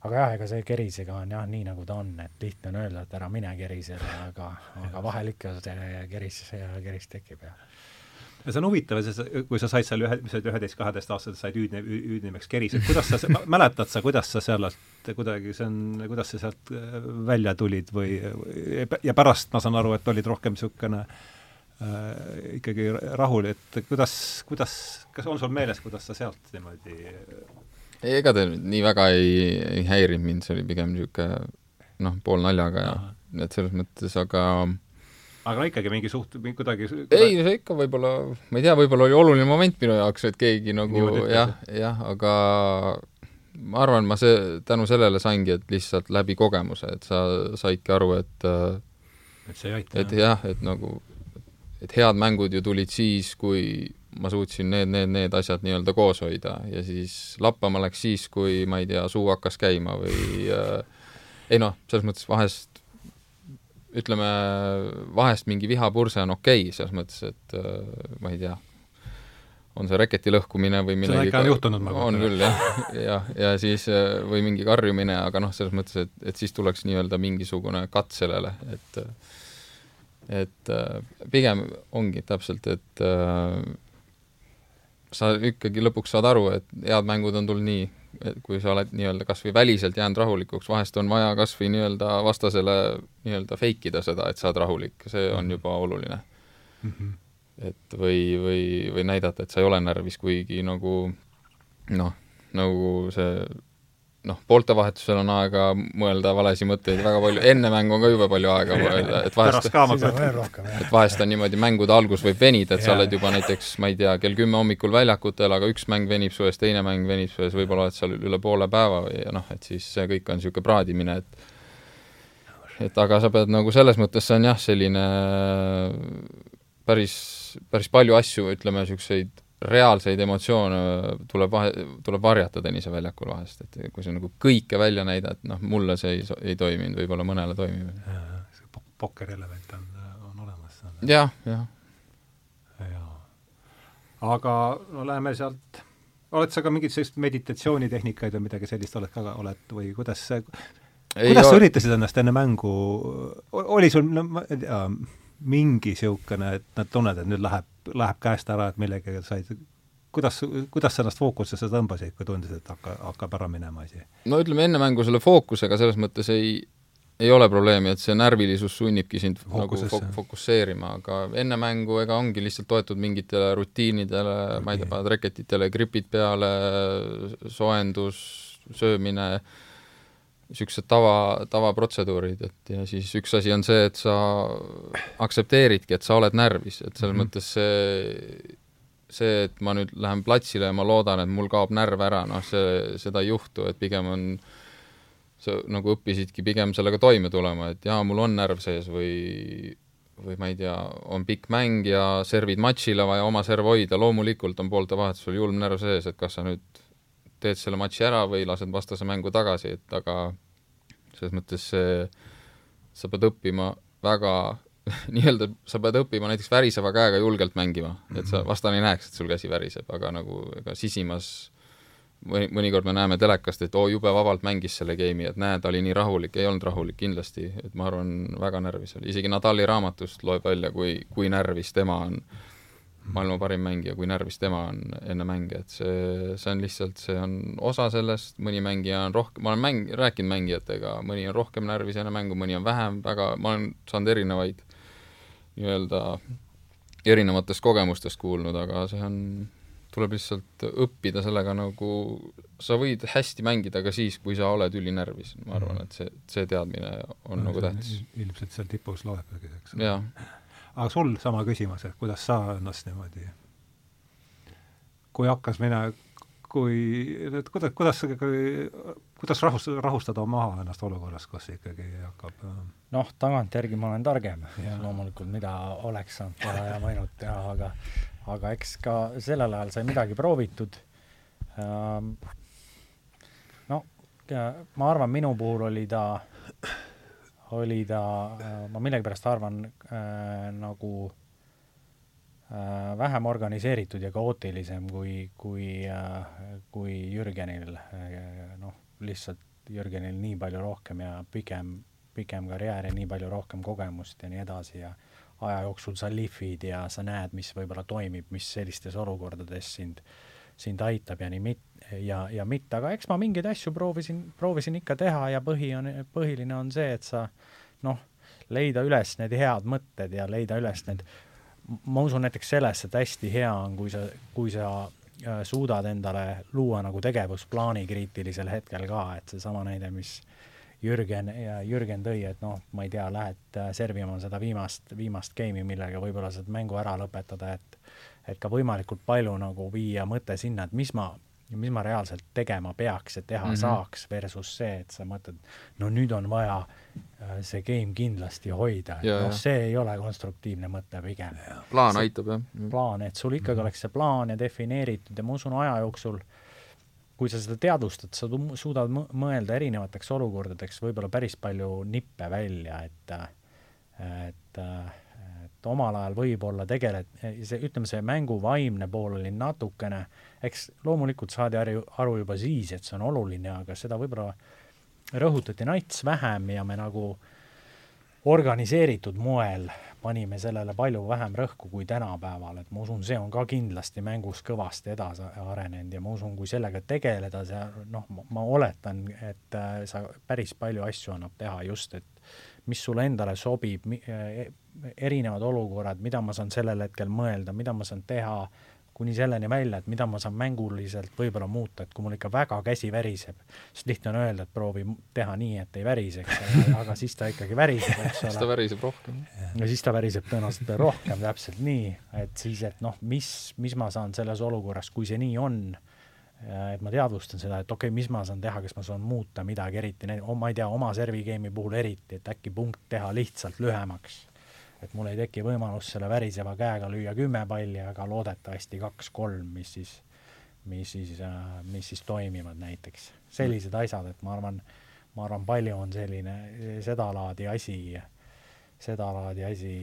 aga jah, ega see kerisega on jah nii, nagu ta on, et lihtne on öelda, et ära mine kerisele, aga, aga vahel ikka see keris, keris tekib ja ja see on huvitav, kui sa said seal ühe, sa olid üheteist-kaheteist aastaselt, said hüüdne, hüüdnimeks Keris, et kuidas sa, mäletad sa, kuidas sa sealt kuidagi, see on, kuidas sa sealt äh, välja tulid või ja pärast ma saan aru, et olid rohkem niisugune äh, ikkagi rahul, et kuidas, kuidas, kas on sul meeles, kuidas sa sealt niimoodi ei, ega ta nii väga ei, ei häirinud mind, see oli pigem niisugune noh, poolnaljaga ja et selles mõttes, aga aga ikkagi mingi suht-, kuidagi ei, see ikka võib-olla, ma ei tea, võib-olla oli oluline moment minu jaoks, et keegi nagu jah, jah, aga ma arvan, ma see, tänu sellele saingi, et lihtsalt läbi kogemuse, et sa saidki aru, et et see ei aita. et jah, et nagu, et head mängud ju tulid siis, kui ma suutsin need, need, need asjad nii-öelda koos hoida ja siis lappama läks siis, kui ma ei tea, suu hakkas käima või äh, ei noh, selles mõttes vahest ütleme, vahest mingi vihapurse on okei okay,, selles mõttes, et äh, ma ei tea, on see reketi lõhkumine või millegi seda ikka on juhtunud, ma kujutan. on küll, jah, *laughs* jah, ja siis äh, või mingi karjumine, aga noh, selles mõttes, et, et siis tuleks nii-öelda mingisugune katt sellele, et et äh, pigem ongi täpselt, et sa ikkagi lõpuks saad aru, et head mängud on tulnud nii, kui sa oled nii-öelda kas või väliselt jäänud rahulikuks, vahest on vaja kas või nii-öelda vastasele nii-öelda fake ida seda, et sa oled rahulik, see on mhm. juba oluline mm. -hmm. et või, või, või näidata, et sa ei ole närvis, kuigi nagu noh, nagu see noh, pooltevahetusel on aega mõelda valesi mõtteid väga palju, enne mängu on ka jube palju aega mõelda, et vahest et vahest on niimoodi, mängude algus võib venida, et sa oled juba näiteks, ma ei tea, kell kümme hommikul väljakutel, aga üks mäng venib su ees, teine mäng venib su ees, võib-olla oled seal üle poole päeva või noh, et siis see kõik on niisugune praadimine, et et aga sa pead nagu selles mõttes, see on jah, selline päris, päris palju asju, ütleme, niisuguseid reaalseid emotsioone tuleb vahe, tuleb varjata tenniseväljakul vahest, et kui sa nagu kõike välja näidad, noh, mulle see ei, ei toiminud, võib-olla mõnele toimib. see pokker element on, on olemas. jah, jah. jaa. aga no läheme sealt, oled sa ka mingeid selliseid meditatsioonitehnikaid või midagi sellist oled ka, oled või kuidas see kuidas sa üritasid ennast enne mängu, oli sul, no ma ei tea, mingi niisugune, et nad tunned, et nüüd läheb, läheb käest ära, et millegagi said, kuidas, kuidas sa ennast fookusesse tõmbasid, kui tundisid, et hakka, hakkab ära minema asi? no ütleme, enne mängu selle fookusega selles mõttes ei, ei ole probleemi, et see närvilisus sunnibki sind Fookusesse. nagu fok-, fokusseerima, aga enne mängu ega ongi lihtsalt toetud mingitele rutiinidele okay., ma ei tea, paned reketitele gripid peale, soojendus, söömine, niisugused tava, tavaprotseduurid, et ja siis üks asi on see, et sa aktsepteeridki, et sa oled närvis, et selles mm -hmm. mõttes see, see, et ma nüüd lähen platsile ja ma loodan, et mul kaob närv ära, noh, see, seda ei juhtu, et pigem on sa nagu õppisidki pigem sellega toime tulema, et jaa, mul on närv sees või või ma ei tea, on pikk mäng ja servid matšile vaja oma serv hoida, loomulikult on poolte vahetusel julm närv sees, et kas sa nüüd teed selle matši ära või lased vastase mängu tagasi, et aga selles mõttes see, sa pead õppima väga *laughs* nii-öelda, sa pead õppima näiteks väriseva käega julgelt mängima, et sa, mhm. vastane ei näeks, et sul käsi väriseb, aga nagu ega sisimas mõni, mõnikord me näeme telekast, et oo, jube vabalt mängis selle game'i, et näe, ta oli nii rahulik, ei olnud rahulik kindlasti, et ma arvan, väga närvis oli, isegi Nadali raamatust loeb välja, kui, kui närvis tema on maailma parim mängija, kui närvis tema on enne mänge, et see, see on lihtsalt, see on osa sellest, mõni mängija on rohkem, ma olen mäng-, rääkinud mängijatega, mõni on rohkem närvis enne mängu, mõni on vähem, väga, ma olen saanud erinevaid nii-öelda erinevatest kogemustest kuulnud, aga see on, tuleb lihtsalt õppida sellega nagu, sa võid hästi mängida ka siis, kui sa oled ülinärvis, ma arvan, et see, see teadmine on no, nagu tähtis. ilmselt seal tipus loeb, eks ole. jah aga sul sama küsimus, et kuidas sa ennast niimoodi, kui hakkas minema, kui, et kuidas, kuidas, kuidas rahustada, rahustada maha ennast olukorras, kus ikkagi hakkab äh, noh, tagantjärgi ma olen targem, loomulikult, mida oleks saanud ja võinud teha, aga aga eks ka sellel ajal sai midagi proovitud ähm,. no ma arvan, minu puhul oli ta oli ta, ma millegipärast arvan äh, nagu äh, vähem organiseeritud ja kaootilisem kui, kui äh,, kui Jürgenil äh,. noh, lihtsalt Jürgenil nii palju rohkem ja pikem, pikem karjäär ja nii palju rohkem kogemust ja nii edasi ja aja jooksul sa lihvid ja sa näed, mis võib-olla toimib, mis sellistes olukordades sind, sind aitab ja nii mit-, ja, ja mitte, aga eks ma mingeid asju proovisin, proovisin ikka teha ja põhi on, põhiline on see, et sa noh, leida üles need head mõtted ja leida üles need, ma usun näiteks sellesse, et hästi hea on, kui sa, kui sa äh, suudad endale luua nagu tegevusplaani kriitilisel hetkel ka, et seesama näide, mis Jürgen ja Jürgen tõi, et noh, ma ei tea, lähed äh, servima seda viimast, viimast game'i, millega võib-olla saad mängu ära lõpetada, et et ka võimalikult palju nagu viia mõte sinna, et mis ma ja mis ma reaalselt tegema peaks ja teha mm -hmm. saaks, versus see, et sa mõtled, no nüüd on vaja äh, see game kindlasti hoida, noh, see ei ole konstruktiivne mõte pigem. plaan see, aitab, jah. plaan, et sul ikkagi mm -hmm. oleks see plaan ja defineeritud ja ma usun, aja jooksul kui sa seda teadvustad, sa suudad mõelda erinevateks olukordadeks võib-olla päris palju nippe välja, et et et omal ajal võib-olla tegeled, see, ütleme, see mängu vaimne pool oli natukene, eks loomulikult saadi aru, aru juba siis, et see on oluline, aga seda võib-olla rõhutati nats vähem ja me nagu organiseeritud moel panime sellele palju vähem rõhku kui tänapäeval, et ma usun, see on ka kindlasti mängus kõvasti edasi arenenud ja ma usun, kui sellega tegeleda, see noh, ma oletan, et äh, sa päris palju asju annab teha just, et mis sulle endale sobib, e, erinevad olukorrad, mida ma saan sellel hetkel mõelda, mida ma saan teha, kuni selleni välja, et mida ma saan mänguliselt võib-olla muuta, et kui mul ikka väga käsi väriseb, siis lihtne on öelda, et proovi teha nii, et ei väriseks, aga *laughs* siis ta ikkagi väriseb, eks ole. siis ta väriseb rohkem. ja siis ta väriseb tõenäoliselt rohkem, täpselt nii, et siis, et noh, mis, mis ma saan selles olukorras, kui see nii on, et ma teadvustan seda, et okei okay,, mis ma saan teha, kas ma saan muuta midagi, eriti, ma ei tea, oma servi game'i puhul eriti, et äkki punkt teha lihtsalt lühemaks et mul ei teki võimalust selle väriseva käega lüüa kümme palli, aga loodetavasti kaks-kolm, mis siis, mis siis, äh, mis siis toimivad näiteks. sellised asjad, et ma arvan, ma arvan, palju on selline sedalaadi asi, sedalaadi asi,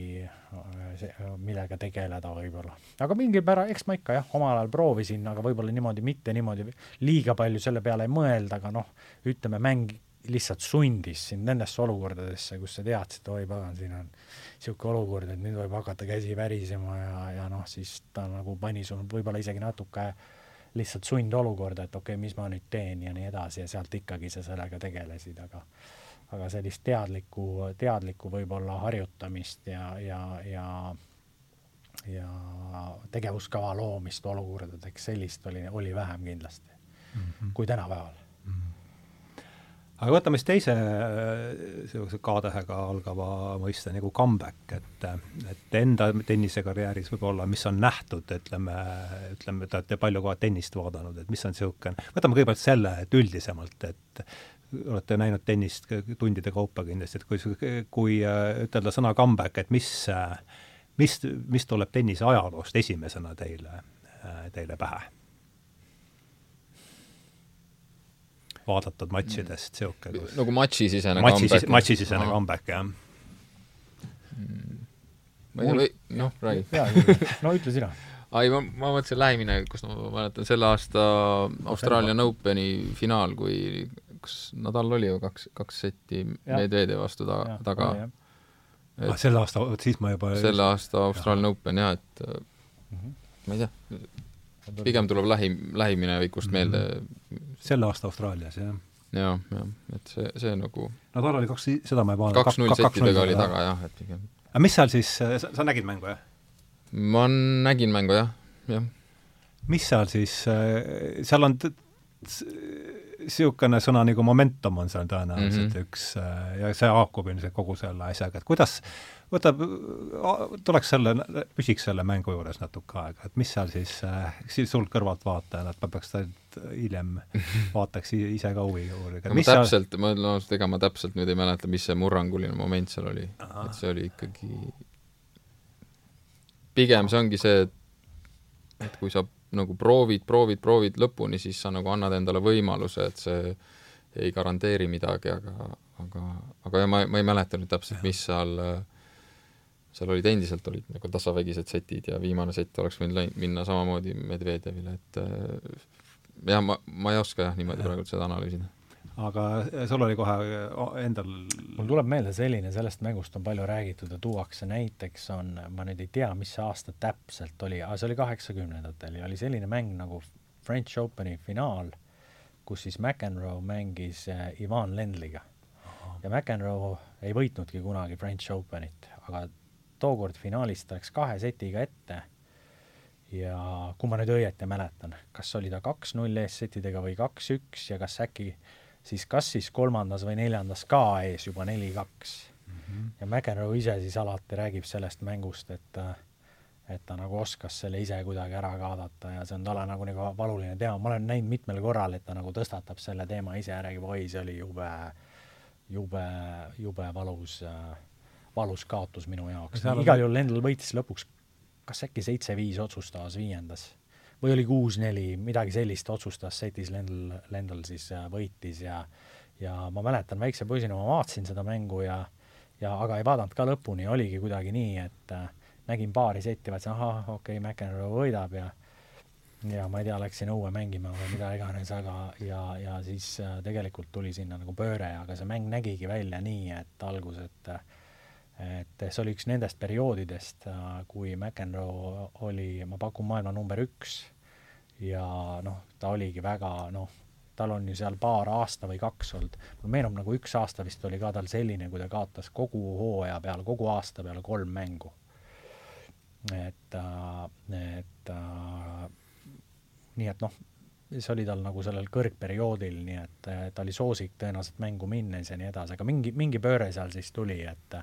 millega tegeleda võib-olla. aga mingil määral, eks ma ikka jah, omal ajal proovisin, aga võib-olla niimoodi, mitte niimoodi liiga palju selle peale ei mõelda, aga noh, ütleme, mäng lihtsalt sundis sind nendesse olukordadesse, kus sa teadsid, oi pagan, siin on niisugune olukord, et nüüd võib hakata käsi värisema ja, ja noh, siis ta nagu pani sul võib-olla isegi natuke lihtsalt sundolukorda, et okei okay,, mis ma nüüd teen ja nii edasi ja sealt ikkagi sa sellega tegelesid, aga aga sellist teadlikku, teadlikku võib-olla harjutamist ja, ja, ja ja tegevuskava loomist olukordadeks, sellist oli, oli vähem kindlasti mm -hmm. kui tänapäeval mm. -hmm aga võtame siis teise niisuguse K-tähega algava mõiste nagu comeback, et, et enda tennisekarjääris võib-olla, mis on nähtud, ütleme, ütleme, te olete palju ka tennist vaadanud, et mis on niisugune, võtame kõigepealt selle, et üldisemalt, et olete näinud tennist tundide kaupa kindlasti, et kui, kui äh, ütelda sõna comeback, et mis, äh, mis, mis tuleb tennise ajaloost esimesena teile, teile pähe? vaadatud matšidest, niisugune kus... nagu matšisisene matši, comeback? matšisisene comeback, jah. Mm.. ma ei tea, noh, räägi. no ütle sina. *laughs* Ai, ma, ma mõtlesin lähiminevikust, ma mäletan selle aasta Australian Openi finaal, kui kas Nadal oli ju kaks, kaks setti Medvedev vastu ta, ja, taga. Ah, selle aasta, vot siis ma juba selle aasta Australian Open jah, et mm -hmm. ma ei tea, pigem tuleb lähi, lähiminevikust mm -hmm. meelde. selle aasta Austraalias, jah jah, jah, et see, see nagu Nadal oli kaks, seda ma ei vaadanud. kaks-null settidega oli taga jah, et pigem. aga mis seal siis, sa, sa nägid mängu, jah? ma nägin mängu jah, jah. mis seal siis, seal on niisugune sõna nagu momentum on seal tõenäoliselt mm -hmm. üks ja see haakub ilmselt kogu selle asjaga, et kuidas võtab, tuleks selle, püsiks selle mängu juures natuke aega, et mis seal siis, siis sul kõrvaltvaatajana, et ma peaks hiljem *laughs* vaataks ise ka huviga uurida. ma täpselt seal..., ma ausalt, ega ma täpselt nüüd ei mäleta, mis see murranguline moment seal oli. et see oli ikkagi pigem see ongi see, et et kui sa nagu proovid, proovid, proovid lõpuni, siis sa nagu annad endale võimaluse, et see ei garanteeri midagi, aga, aga, aga ja ma, ma ei mäleta nüüd täpselt, mis seal seal olid endiselt, olid nagu tasavägised setid ja viimane sett oleks võinud minna samamoodi Medvedjevile, et jah, ma, ma ei oska jah niimoodi praegu seda analüüsida aga sul oli kohe endal mul tuleb meelde selline, sellest mängust on palju räägitud ja tuuakse näiteks, on, ma nüüd ei tea, mis see aasta täpselt oli, aga see oli kaheksakümnendatel ja oli selline mäng nagu French Openi finaal, kus siis McEnroe mängis äh, Ivan Lendliga. ja McEnroe ei võitnudki kunagi French Openit, aga tookord finaalis ta läks kahe setiga ette ja kui ma nüüd õieti mäletan, kas oli ta kaks-null eessettidega või kaks-üks ja kas äkki siis kas siis kolmandas või neljandas ka ees juba neli-kaks mm. -hmm. ja McEnroe ise siis alati räägib sellest mängust, et et ta nagu oskas selle ise kuidagi ära kaadata ja see on talle nagu nagu valuline teema, ma olen näinud mitmel korral, et ta nagu tõstatab selle teema ise ja räägib, oi, see oli jube, jube, jube valus, valus kaotus minu jaoks. igal juhul Lendl võitis lõpuks kas äkki seitse-viis otsustavas viiendas või oli kuus-neli, midagi sellist otsustas setis Lendl, Lendl siis äh, võitis ja ja ma mäletan väikse poisina ma vaatasin seda mängu ja ja aga ei vaadanud ka lõpuni, oligi kuidagi nii, et äh, nägin paari setti, vaatasin, ahah, okei okay,, McEnroe võidab ja ja ma ei tea, läksin õue mängima või mida iganes, aga ja, ja siis äh, tegelikult tuli sinna nagu pööre, aga see mäng nägigi välja nii, et algus, et äh, et see oli üks nendest perioodidest, kui McEnroe oli, ma pakun, maailma number üks ja noh, ta oligi väga noh, tal on ju seal paar aasta või kaks olnud, mulle meenub nagu üks aasta vist oli ka tal selline, kui ta kaotas kogu hooaja peale, kogu aasta peale kolm mängu. et, et nii et noh, see oli tal nagu sellel kõrgperioodil, nii et ta oli soosik tõenäoliselt mängu minnes ja nii edasi, aga mingi, mingi pööre seal siis tuli, et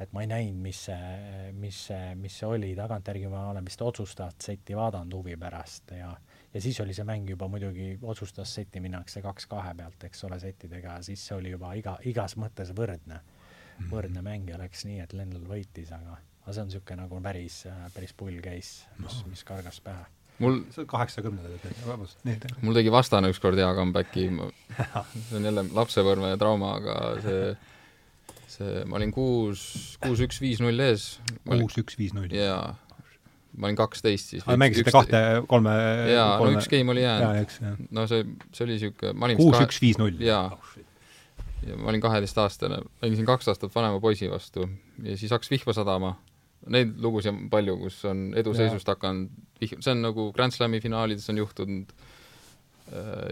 et ma ei näinud, mis see, mis see, mis see oli, tagantjärgi ma olen vist otsustavat seti vaadanud huvi pärast ja ja siis oli see mäng juba muidugi, otsustas seti minnakse kaks kahe pealt, eks ole, settidega, siis see oli juba iga, igas mõttes võrdne, mhm. võrdne mäng ja läks nii, et Lendl võitis, aga, aga see on niisugune nagu päris, päris pull case, mis, mis kargas pähe mul kaheksakümnendad, vabandust, nii. mul tegi vastane ükskord hea comeback'i, *laughs* see on jälle lapsepõlve trauma, aga see see, ma olin kuus, kuus, üks, viis, null ees. kuus, üks, viis, null? jaa. ma olin kaksteist siis. mängisite kahte, kolme jaa, no üks game oli jäänud. no see, see oli niisugune, ma olin kuus, üks, viis, null? jaa oh,. ja ma olin kaheteistaastane, mängisin kaks aastat vanema poisi vastu ja siis hakkas vihma sadama. Neid lugusid on palju, kus on eduseisust hakanud vihm-, see on nagu Grand Slami finaalides on juhtunud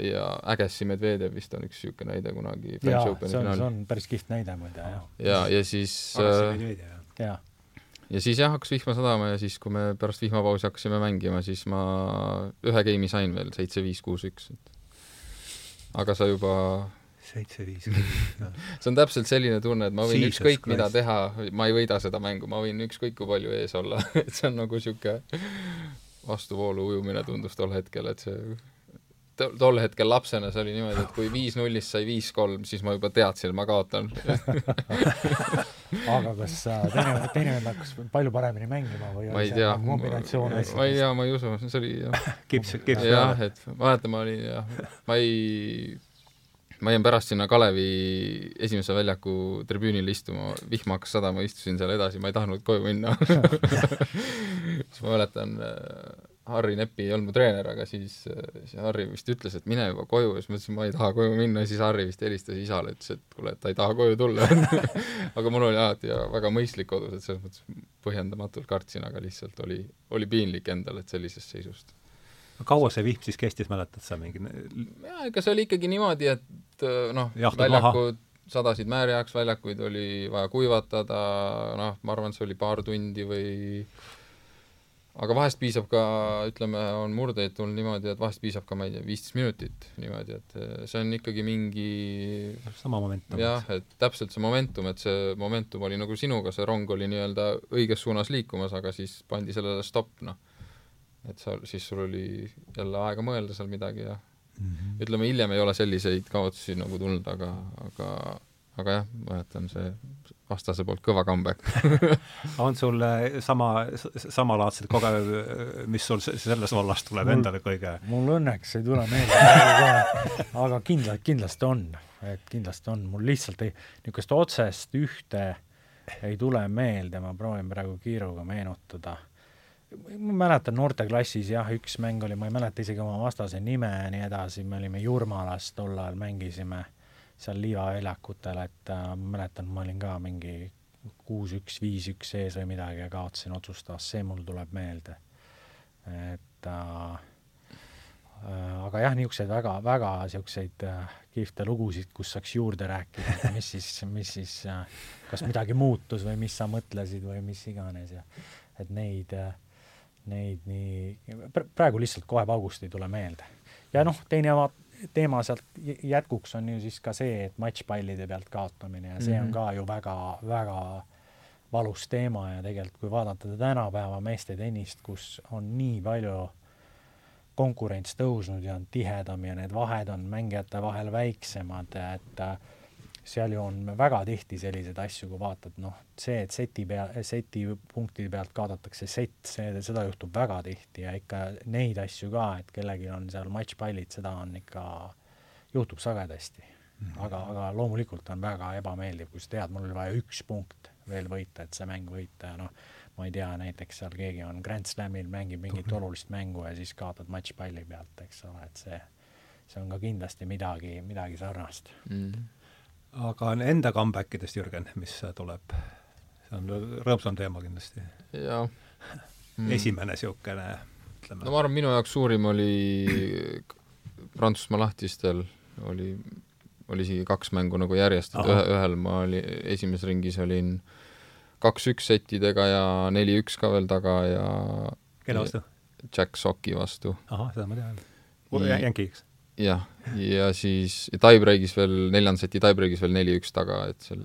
ja Agassi Medvedev vist on üks niisugune näide kunagi French Openi finaalis. see on päris kihvt näide muide, jah. ja, ja siis äh, ja siis jah, hakkas vihma sadama ja siis, kui me pärast vihmapausi hakkasime mängima, siis ma ühe game'i sain veel, seitse-viis, kuus-üks. aga sa juba seitse-viis *laughs* see on täpselt selline tunne, et ma võin ükskõik mida teha, ma ei võida seda mängu, ma võin ükskõik kui palju ees olla *laughs* et see on nagu niisugune vastuvoolu ujumine tundus tol hetkel, et see tol hetkel lapsena see oli niimoodi, et kui viis nullist sai viis-kolm, siis ma juba teadsin, et ma kaotan. Aga kas teine, teine vend hakkas palju paremini mängima või ma ei tea, kombinatsioon ma, ma ei tea, ma ei usu, see oli jah. Kips, kips jah, et mäletan, ma olin jah, ma ei ma jäin pärast sinna Kalevi esimese väljaku tribüünile istuma, vihma hakkas sadama, istusin seal edasi, ma ei tahtnud koju minna. Siis *laughs* ma mäletan, äh, Harri Nepi ei olnud mu treener, aga siis, siis Harri vist ütles, et mine juba koju, siis ma ütlesin, ma ei taha koju minna, siis Harri vist helistas isale, ütles, et kuule, et ta ei taha koju tulla *laughs* aga mul oli alati väga mõistlik kodus, et selles mõttes põhjendamatult kartsin, aga lihtsalt oli, oli piinlik endal, et sellisest seisust. kaua see vihm siis kestis, mäletad sa mingi? jaa, ega see oli ikkagi niimoodi, et noh, väljakud sadasid määrjaks, väljakuid oli vaja kuivatada, noh, ma arvan, see oli paar tundi või aga vahest piisab ka, ütleme, on murdeid tulnud niimoodi, et vahest piisab ka, ma ei tea, viisteist minutit niimoodi, et eh, see on ikkagi mingi sama momentum. jah, et täpselt see momentum, et see momentum oli nagu sinuga, see rong oli nii-öelda õiges suunas liikumas, aga siis pandi sellele stopp, noh. et sa, siis sul oli jälle aega mõelda seal midagi ja mm -hmm. ütleme, hiljem ei ole selliseid kaotusi nagu tulnud, aga, aga aga jah, mäletan see vastase poolt kõva comeback. *laughs* On sul äh, sama, samalaadset koge-, mis sul selles vallas tuleb mul, endale kõige? mul õnneks ei tule meelde aga kindlalt, kindlasti on, et kindlasti on, mul lihtsalt ei, niisugust otsest ühte ei tule meelde, ma proovin praegu kiiruga meenutada. ma mäletan noorteklassis jah, üks mäng oli, ma ei mäleta isegi oma vastase nime ja nii edasi, me olime Jurmalas tol ajal, mängisime seal liivaväljakutel, et äh, mäletan, ma olin ka mingi kuus-üks, viis-üks ees või midagi ja kaotasin otsustavas, see mul tuleb meelde. et äh, äh aga jah, niisuguseid väga, väga niisuguseid äh, kihvte lugusid, kus saaks juurde rääkida, et mis siis, mis siis äh,, kas midagi muutus või mis sa mõtlesid või mis iganes ja et neid äh,, neid nii, praegu lihtsalt kohe paugust ei tule meelde. ja noh, teine vaat-, teema sealt jätkuks on ju siis ka see, et matšpallide pealt kaotamine ja see mm -hmm. on mhm. ka ju väga, väga valus teema ja tegelikult kui vaadata tänapäeva meeste tennist, kus on nii palju konkurents tõusnud ja on tihedam ja need vahed on mängijate vahel väiksemad, et äh, seal ju on väga tihti selliseid asju, kui vaatad, noh, see, et seti pea, seti punktide pealt kaotatakse sett, see, seda juhtub väga tihti ja ikka neid asju ka, et kellelgi on seal matšpallid, seda on ikka, juhtub sagedasti mm. -hmm. aga, aga loomulikult on väga ebameeldiv, kui sa tead, mul oli vaja üks punkt veel võita, et see mäng võita ja noh, ma ei tea, näiteks seal keegi on Grand Slamil, mängib mingit Tubli. olulist mängu ja siis kaotad matšpalli pealt, eks ole, et see, see on ka kindlasti midagi, midagi sarnast mm. -hmm aga enda comeback idest, Jürgen, mis tuleb? see on rõõmsam teema kindlasti. jah mm.. *laughs* esimene niisugune, ütleme. no ma arvan, minu jaoks suurim oli Prantsusmaa lahtistel oli, oli isegi kaks mängu nagu järjest, et ühe, ühel ma oli, esimeses ringis olin kaks-üks settidega ja neli-üks ka veel taga ja kelle vastu? Jack Socki vastu. ahah, seda ma tean. Yankee'ks jah, ja siis tiebreak'is veel, neljanda seti tiebreak'is veel neli-üks taga, et seal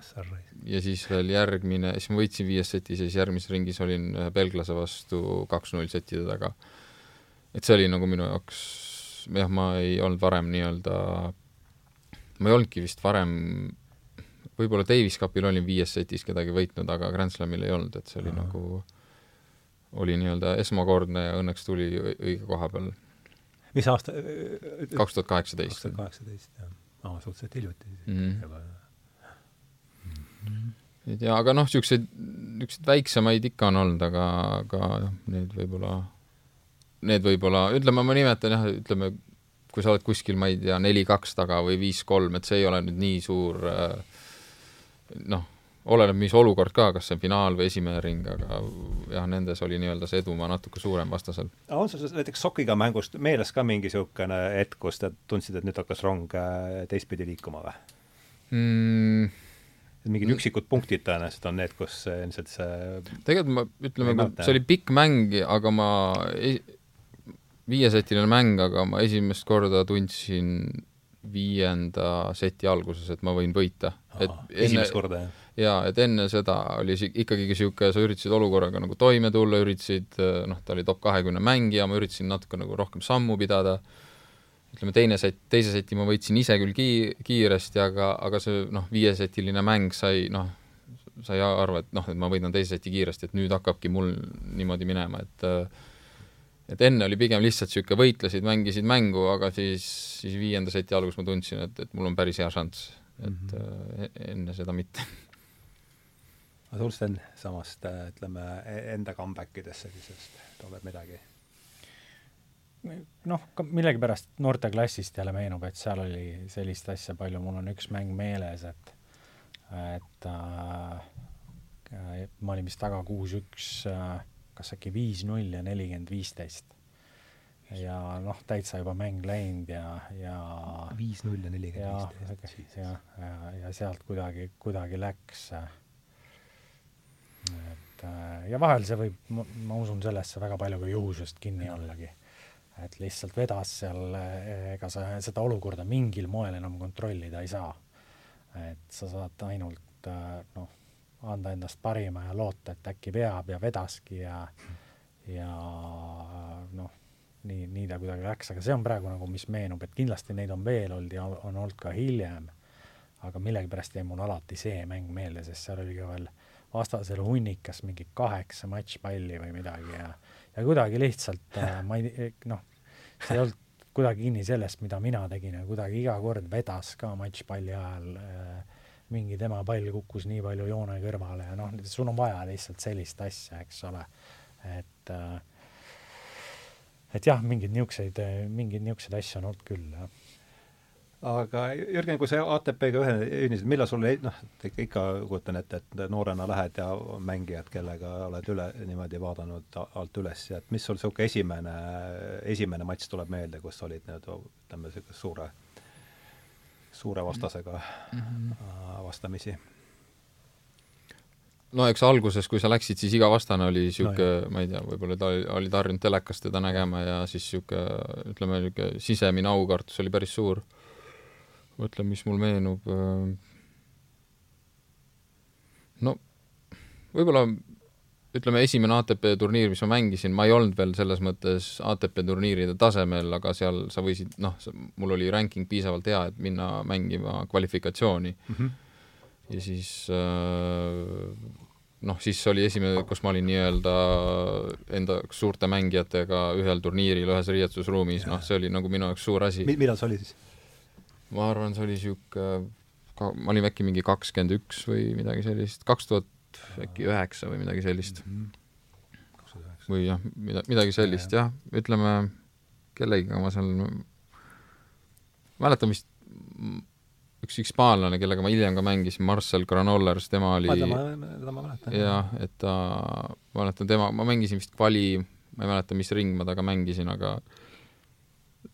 ja siis veel järgmine, siis ma võitsin viies setis ja siis järgmises ringis olin ühe belglase vastu kaks-null settide taga. et see oli nagu minu jaoks, jah, ma ei olnud varem nii-öelda, ma ei olnudki vist varem, võib-olla Davis Cupil olin viies setis kedagi võitnud, aga Grand Slamil ei olnud, et see oli Aha. nagu, oli nii-öelda esmakordne ja õnneks tuli õige koha peal mis aasta? kaks tuhat kaheksateist. kaks tuhat kaheksateist, jah. aa, suhteliselt hiljuti mm. -hmm. juba et jaa, aga noh, niisuguseid, niisuguseid väiksemaid ikka on olnud, aga, aga need võib-olla, need võib-olla, ütleme, ma nimetan jah, ütleme, kui sa oled kuskil, ma ei tea, neli-kaks taga või viis-kolm, et see ei ole nüüd nii suur noh oleneb, mis olukord ka, kas see on finaal või esimene ring, aga jah, nendes oli nii-öelda see edumaa natuke suurem vastasel. on sul näiteks Sokiga mängust meeles ka mingi niisugune hetk, kus te tundsite, et nüüd hakkas rong äh, teistpidi liikuma või mm.? mingid üksikud punktid tõenäoliselt on need, kus ilmselt see tegelikult ma, ütleme, see oli pikk mäng, aga ma ei, viiesetiline mäng, aga ma esimest korda tundsin viienda seti alguses, et ma võin võita. esimest korda, jah? Jaa, et enne seda oli ikkagi niisugune, sa üritasid olukorraga nagu toime tulla, üritasid noh, ta oli top kahekümne mängija, ma üritasin natuke nagu rohkem sammu pidada, ütleme, teine sett, teise seti ma võitsin ise küll kii-, kiiresti, aga, aga see noh, viiesetiline mäng sai noh, sai aru, et noh, et ma võidan teise seti kiiresti, et nüüd hakkabki mul niimoodi minema, et et enne oli pigem lihtsalt niisugune võitlesid, mängisid mängu, aga siis, siis viienda seti alguses ma tundsin, et, et mul on päris hea šanss, et mm -hmm. enne seda mitte aga sul, Sten, samast ütleme, e-, enda comeback idest sellisest tuleb midagi? noh, millegipärast noorteklassist jälle meenub, et seal oli sellist asja palju, mul on üks mäng meeles, et et äh, ma olin vist taga kuus-üks äh,, kas äkki viis-null ja nelikümmend viisteist. ja noh, täitsa juba mäng läinud ja, ja viis-null ja nelikümmend viisteist. ja, ja, ja sealt kuidagi, kuidagi läks. Et äh, ja vahel see võib, ma usun sellesse väga palju ka juhusest kinni ollagi. Et lihtsalt vedas seal, ega sa seda olukorda mingil moel enam kontrollida ei saa. et sa saad ainult noh, anda endast parima ja loota, et äkki veab ja vedaski ja ja noh, nii, nii ta kuidagi läks, aga see on praegu nagu, mis meenub, et kindlasti neid on veel olnud ja on olnud ka hiljem, aga millegipärast jäi mul alati see mäng meelde, sest seal oli ka veel vastasel hunnikas mingi kaheksa matšpalli või midagi ja ja kuidagi lihtsalt äh, ma ei, noh, see ei olnud kuidagi kinni sellest, mida mina tegin ja kuidagi iga kord vedas ka matšpalli ajal äh, mingi tema pall kukkus nii palju joone kõrvale ja noh, sul on vaja lihtsalt sellist asja, eks ole, et äh, et jah, mingeid niisuguseid, mingeid niisuguseid asju on olnud küll, jah aga Jürgen, kui sa ATP-ga ühinesid, millal sul noh, ikka kujutan ette, et noorena lähed ja mängijad, kellega oled üle, niimoodi vaadanud alt üles ja et mis sul niisugune esimene, esimene matš tuleb meelde, kus olid nii-öelda ütleme, niisuguse suure, suure vastasega mm -hmm. vastamisi? no eks alguses, kui sa läksid, siis iga vastane oli niisugune no,, ma ei tea, võib-olla ta oli, olid harjunud telekast teda nägema ja siis niisugune, ütleme, niisugune sisemine aukartus oli päris suur mõtlen, mis mul meenub. Äh, no võib-olla ütleme, esimene ATP turniir, mis ma mängisin, ma ei olnud veel selles mõttes ATP turniiride tasemel, aga seal sa võisid, noh, mul oli ranking piisavalt hea, et minna mängima kvalifikatsiooni mm. -hmm. ja siis äh, noh, siis oli esimene, kus ma olin nii-öelda enda suurte mängijatega ühel turniiril ühes riietusruumis, noh, see oli nagu minu jaoks suur asi. millal see oli siis? Ma arvan, see oli ka ma olin äkki mingi kakskümmend üks või midagi sellist, kaks tuhat äkki üheksa või midagi sellist mm. -hmm. või jah, mida, midagi sellist jah, ütleme, kellegiga ma seal, mäletan vist üks hispaanlane, kellega ma hiljem ka mängisin, Marcel Granollers, tema oli teda ma mäletan. jah, et ta, ma mäletan tema, ma mängisin vist kvali, ma ei mäleta, mis ring ma temaga mängisin, aga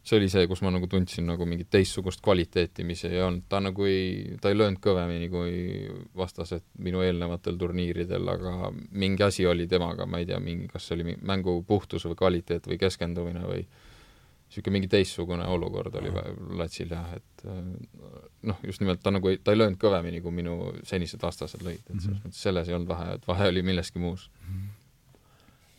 see oli see, kus ma nagu tundsin nagu mingit teistsugust kvaliteeti, mis ei olnud, ta nagu ei, ta ei löönud kõvemini kui vastased minu eelnevatel turniiridel, aga mingi asi oli temaga, ma ei tea, mingi, kas see oli mängu puhtus või kvaliteet või keskendumine või niisugune mingi teistsugune olukord oli platsil jah, et noh, just nimelt ta nagu ei, ta ei löönud kõvemini, kui minu senised vastased lõid, et selles -hmm. mõttes selles ei olnud vahe, et vahe oli milleski muus mm. -hmm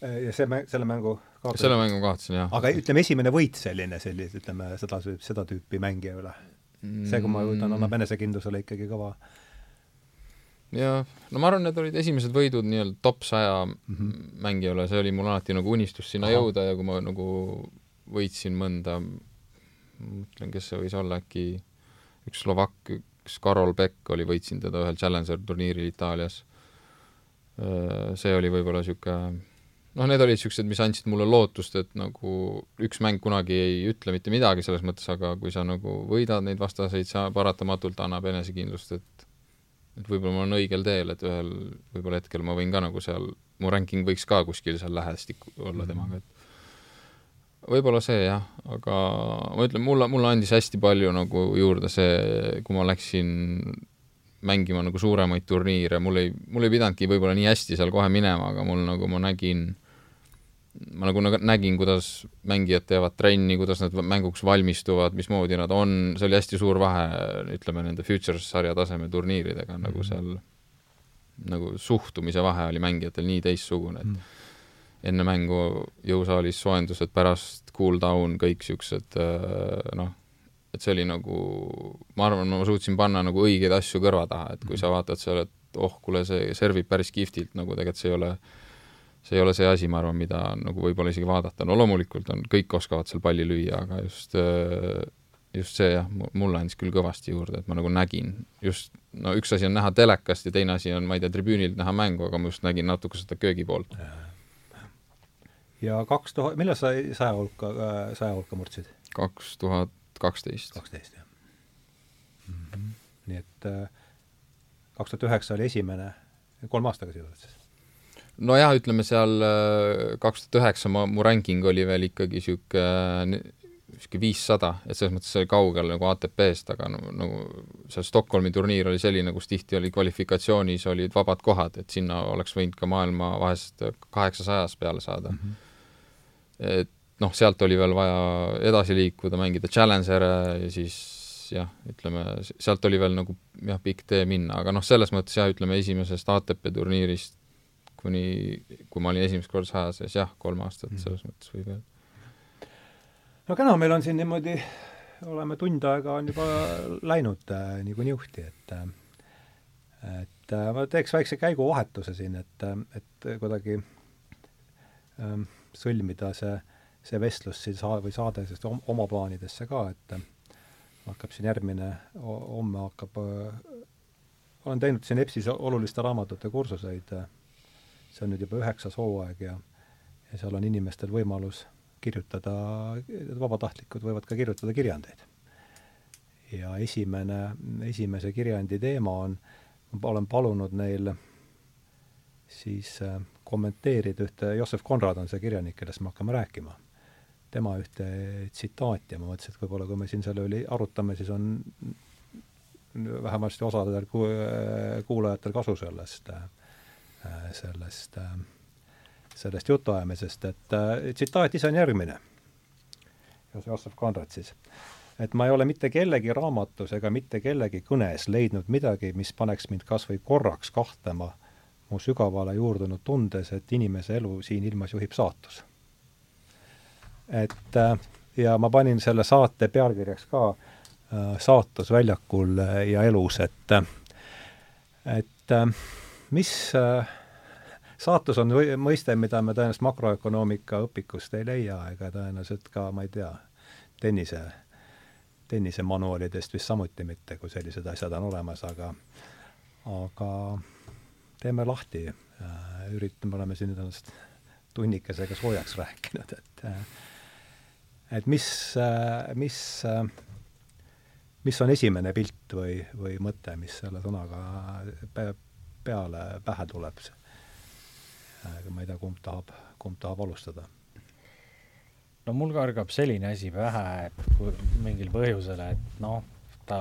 ja see mäng, selle mängu? Selle mängu kaotasin, jah. aga ütleme, esimene võit selline, sellise, ütleme, seda, seda tüüpi mängija üle. see, kui ma kujutan, annab enesekindlusele ikkagi kõva jah, no ma arvan, need olid esimesed võidud nii-öelda top saja mm -hmm. mängija üle, see oli mul alati nagu unistus sinna Aha. jõuda ja kui ma nagu võitsin mõnda, mõtlen, kes see võis olla, äkki üks Slovakk, üks Karol Beck oli, võitsin teda ühel Challenger turniiril Itaalias. see oli võib-olla niisugune noh, need olid niisugused, mis andsid mulle lootust, et nagu üks mäng kunagi ei ütle mitte midagi selles mõttes, aga kui sa nagu võidad neid vastaseid, sa paratamatult annab enesekindlust, et et võib-olla ma olen õigel teel, et ühel võib-olla hetkel ma võin ka nagu seal, mu ranking võiks ka kuskil seal lähestik olla mhm. temaga, et võib-olla see jah, aga ma ütlen, mulle, mulle andis hästi palju nagu juurde see, kui ma läksin mängima nagu suuremaid turniire, mul ei, mul ei pidanudki võib-olla nii hästi seal kohe minema, aga mul nagu ma nägin ma nagu nägin, kuidas mängijad teevad trenni, kuidas nad mänguks valmistuvad, mismoodi nad on, see oli hästi suur vahe, ütleme, nende Futures sarja taseme turniiridega, nagu mhm. seal nagu suhtumise vahe oli mängijatel nii teistsugune, et mm. enne mängu jõusaalis soojendused, pärast cool down, kõik niisugused noh, et see oli nagu, ma arvan, ma suutsin panna nagu õigeid asju kõrva taha, et kui sa vaatad seal, et oh, kuule, see servib päris kihvtilt, nagu tegelikult see ei ole see ei ole see asi, ma arvan, mida nagu võib-olla isegi vaadata, no loomulikult on, kõik oskavad seal palli lüüa, aga just just see jah, mulle andis küll kõvasti juurde, et ma nagu nägin just, no üks asi on näha telekast ja teine asi on, ma ei tea, tribüünilt näha mängu, aga ma just nägin natuke seda köögi poolt. ja kaks tuhat, millal sa saja hulka, saja hulka murdsid? kaks tuhat kaksteist. kaksteist, jah mm. -hmm. nii et äh, kaks tuhat üheksa oli esimene, kolme aastaga sisuliselt siis? Nojah, ütleme seal äh, kaks tuhat üheksa ma, mu ranking oli veel ikkagi niisugune niisugune viissada, et selles mõttes see oli kaugel nagu ATP-st, aga no, nagu see Stockholmi turniir oli selline, kus tihti oli kvalifikatsioonis olid vabad kohad, et sinna oleks võinud ka maailma vahest kaheksasajas peale saada mm. -hmm. et noh, sealt oli veel vaja edasi liikuda, mängida Challenger'e ja siis jah, ütleme, sealt oli veel nagu jah, pikk tee minna, aga noh, selles mõttes jah, ütleme esimesest ATP turniirist kuni, kui ma olin esimest korda saja sees, jah, kolm aastat mm. selles mõttes võib öelda. no kena, meil on siin niimoodi, oleme tund aega on juba läinud äh, niikuinii juhti, et äh, et äh, ma teeks väikse käiguvahetuse siin, et, et kuidagi ähm, sõlmida see äh, see vestlus siin saa- või saade siis oma plaanidesse ka, et hakkab siin järgmine, homme hakkab, olen teinud siin EBS-is oluliste raamatute kursuseid, see on nüüd juba üheksas hooaeg ja ja seal on inimestel võimalus kirjutada, vabatahtlikud võivad ka kirjutada kirjandeid. ja esimene, esimese kirjandi teema on, ma olen palunud neil siis kommenteerida ühte, Joosep Konrad on see kirjanik, kellest me hakkame rääkima tema ühte tsitaati ja ma mõtlesin, et võib-olla kui me siin selle üle arutame, siis on vähemasti osadel kuulajatel kasu sellest, sellest, sellest jutuajamisest, et tsitaat ise on järgmine, Joosep Konrad siis, et ma ei ole mitte kellegi raamatus ega mitte kellegi kõnes leidnud midagi, mis paneks mind kas või korraks kahtlema mu sügavale juurdunud tundes, et inimese elu siin ilmas juhib saatus. Et äh, ja ma panin selle saate pealkirjaks ka äh, saatus väljakul äh, ja elus, et et mis saatus on mõiste, mida me tõenäoliselt makroökonoomika õpikust ei leia ega tõenäoliselt ka, ma ei tea, tennise, tennisemanuaalidest vist samuti mitte, kui sellised asjad on olemas, aga aga teeme lahti, üritame, oleme siin ennast tunnikesega soojaks rääkinud, et äh, et mis, mis, mis on esimene pilt või, või mõte, mis selle sõnaga peale, pähe tuleb? ma ei tea, kumb tahab, kumb tahab alustada? no mul kargab selline asi pähe, et kui mingil põhjusel, et noh, ta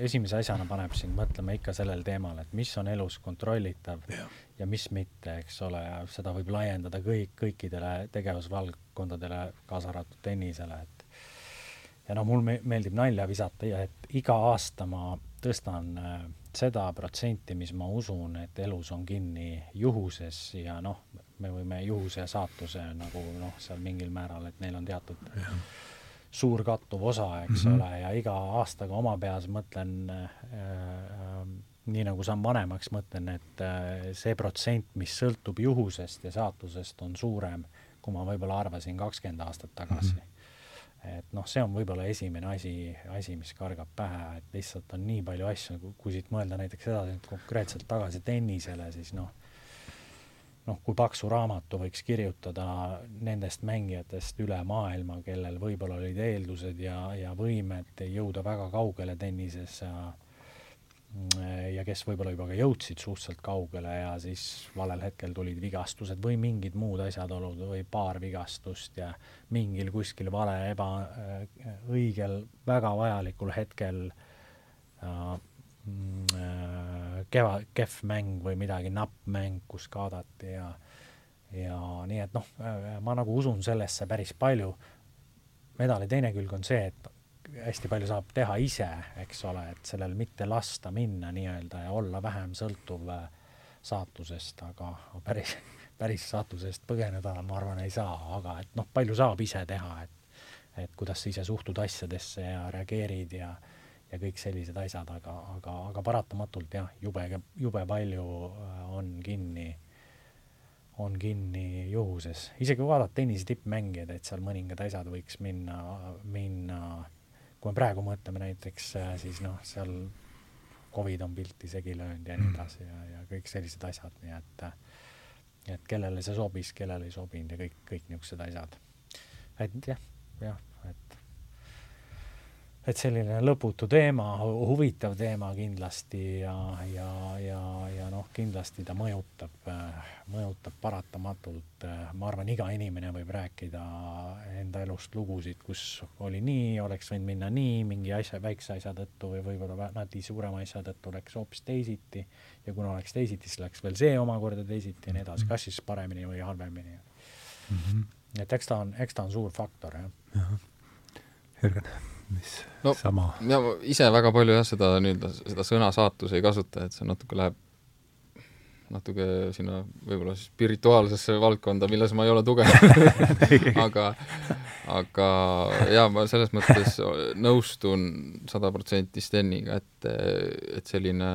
esimese asjana paneb sind mõtlema ikka sellel teemal, et mis on elus kontrollitav ja, ja mis mitte, eks ole, ja seda võib laiendada kõik, kõikidele tegevusvaldkondadele, kaasa arvatud tennisele, et ja noh, mul me meeldib nalja visata, et iga aasta ma tõstan äh, seda protsenti, mis ma usun, et elus on kinni juhuses ja noh, me võime juhuse ja saatuse nagu noh, seal mingil määral, et neil on teatud ja suur kattuv osa, eks mm -hmm. ole, ja iga aastaga oma peas mõtlen äh, nii nagu saan vanemaks, mõtlen, et äh, see protsent, mis sõltub juhusest ja saatusest, on suurem, kui ma võib-olla arvasin kakskümmend aastat tagasi mm. -hmm. Et noh, see on võib-olla esimene asi, asi, mis kargab pähe, et lihtsalt on nii palju asju, kui siit mõelda näiteks edasi konkreetselt tagasi tennisele, siis noh noh, kui paksu raamatu võiks kirjutada nendest mängijatest üle maailma, kellel võib-olla olid eeldused ja, ja võimed jõuda väga kaugele tennises ja ja kes võib-olla juba ka jõudsid suhteliselt kaugele ja siis valel hetkel tulid vigastused või mingid muud asjaolud või paar vigastust ja mingil kuskil vale, ebaõigel, väga vajalikul hetkel äh, Mm, äh, keva, kehv mäng või midagi, napp mäng, kus kaadati ja ja nii et noh, äh, ma nagu usun sellesse päris palju. medali teine külg on see, et hästi palju saab teha ise, eks ole, et sellel mitte lasta minna nii-öelda ja olla vähem sõltuv äh, saatusest, aga päris, päris satuse eest põgeneda, ma arvan, ei saa, aga et noh, palju saab ise teha, et et kuidas sa ise suhtud asjadesse ja reageerid ja ja kõik sellised asjad, aga, aga, aga paratamatult jah, jube, jube palju äh, on kinni, on kinni juhuses. isegi kui vaadata tennise tippmängijaid, et seal mõningad asjad võiks minna, minna, kui me praegu mõtleme näiteks, äh, siis noh, seal Covid on pilti segi löönud ja nii mm. edasi ja, ja kõik sellised asjad, nii et et kellele see sobis, kellele ei sobinud ja kõik, kõik niisugused asjad. et jah, jah, et et selline lõputu teema, huvitav teema kindlasti ja, ja, ja, ja noh, kindlasti ta mõjutab, mõjutab paratamatult, ma arvan, iga inimene võib rääkida enda elust lugusid, kus oli nii, oleks võinud minna nii, mingi asja, väikse asja tõttu või võib-olla natuke suurema asja tõttu läks hoopis teisiti ja kuna oleks teisiti, siis läks veel see omakorda teisiti ja nii edasi, kas siis paremini või halvemini mm. -hmm. et eks ta on, eks ta on suur faktor, jah. Jürgen mis no, sama. ja ma ise väga palju jah, seda nii-öelda, seda sõna saatus ei kasuta, et see natuke läheb natuke sinna võib-olla spirituaalsesse valdkonda, milles ma ei ole tugev *laughs* aga, aga jaa, ma selles mõttes nõustun sada protsenti Steniga, et, et selline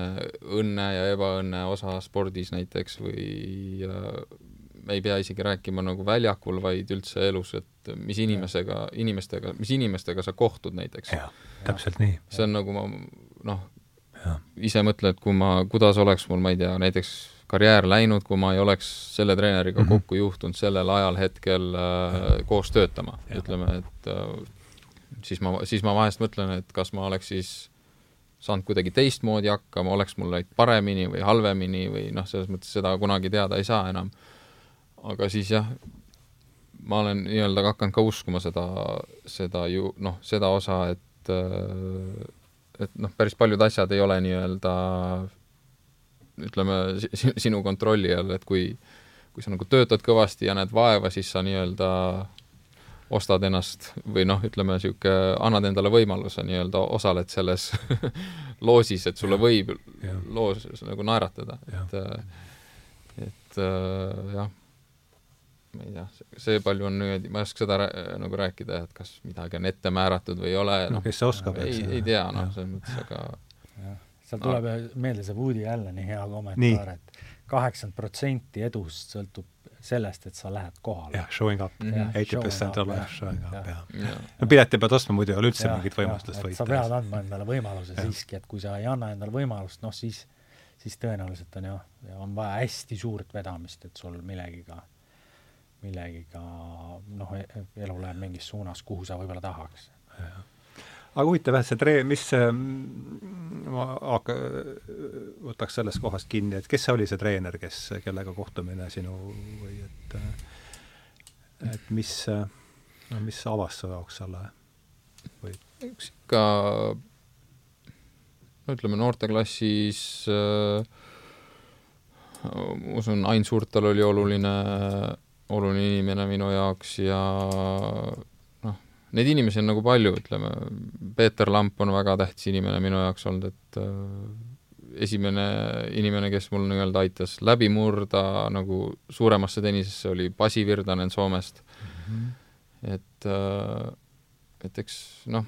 õnne ja ebaõnne osa spordis näiteks või me ei pea isegi rääkima nagu väljakul, vaid üldse elus, et mis inimesega, inimestega, mis inimestega sa kohtud näiteks. täpselt nii. see on nagu ma noh, ise mõtlen, et kui ma, kuidas oleks mul, ma ei tea, näiteks karjäär läinud, kui ma ei oleks selle treeneriga mm -hmm. kokku juhtunud sellel ajal hetkel äh, koos töötama, ütleme, et äh, siis ma, siis ma vahest mõtlen, et kas ma oleks siis saanud kuidagi teistmoodi hakkama, oleks mul läinud paremini või halvemini või noh, selles mõttes seda kunagi teada ei saa enam aga siis jah, ma olen nii-öelda hakanud ka uskuma seda, seda ju noh, seda osa, et et noh, päris paljud asjad ei ole nii-öelda ütleme, sinu kontrolli all, et kui kui sa nagu töötad kõvasti ja näed vaeva, siis sa nii-öelda ostad ennast või noh, ütleme niisugune, annad endale võimaluse nii-öelda, osaled selles *laughs* loosis, et sulle võib ja. loos nagu naeratada, et et jah ma ei tea, see palju on niimoodi, ma ei oska seda nagu rääkida, et kas midagi on ette määratud või ei ole, noh no, kes see oskab, eks. ei, tea, noh, selles mõttes, aga seal tuleb no. meelde see Woody Alleni hea kommentaar, et kaheksakümmend protsenti edust sõltub sellest, et sa lähed kohale. jah, showing up -hmm., eighty percent on showing up, jah. no pileti pead ostma, muidu ei ole üldse mingit võimalust võita. sa pead andma endale võimaluse ja. siiski, et kui sa ei anna endale võimalust, noh siis, siis tõenäoliselt on jah, on vaja hästi suurt vedamist, et sul millegiga millegiga noh, elu läheb mingis suunas, kuhu sa võib-olla tahaks. aga huvitav jah, see tree-, mis see, ma hakka-, võtaks sellest kohast kinni, et kes see oli, see treener, kes, kellega kohtumine sinu või et et mis, no mis avas su jaoks selle või? üks ikka no ütleme, noorteklassis äh, ma usun, Ain Suurtal oli oluline äh, oluline inimene minu jaoks ja noh, neid inimesi on nagu palju, ütleme, Peeter Lamp on väga tähtis inimene minu jaoks olnud, et äh, esimene inimene, kes mul nii-öelda aitas läbi murda nagu suuremasse tennisesse, oli Pasi Virdanen Soomest mm. -hmm. et, äh, et eks noh,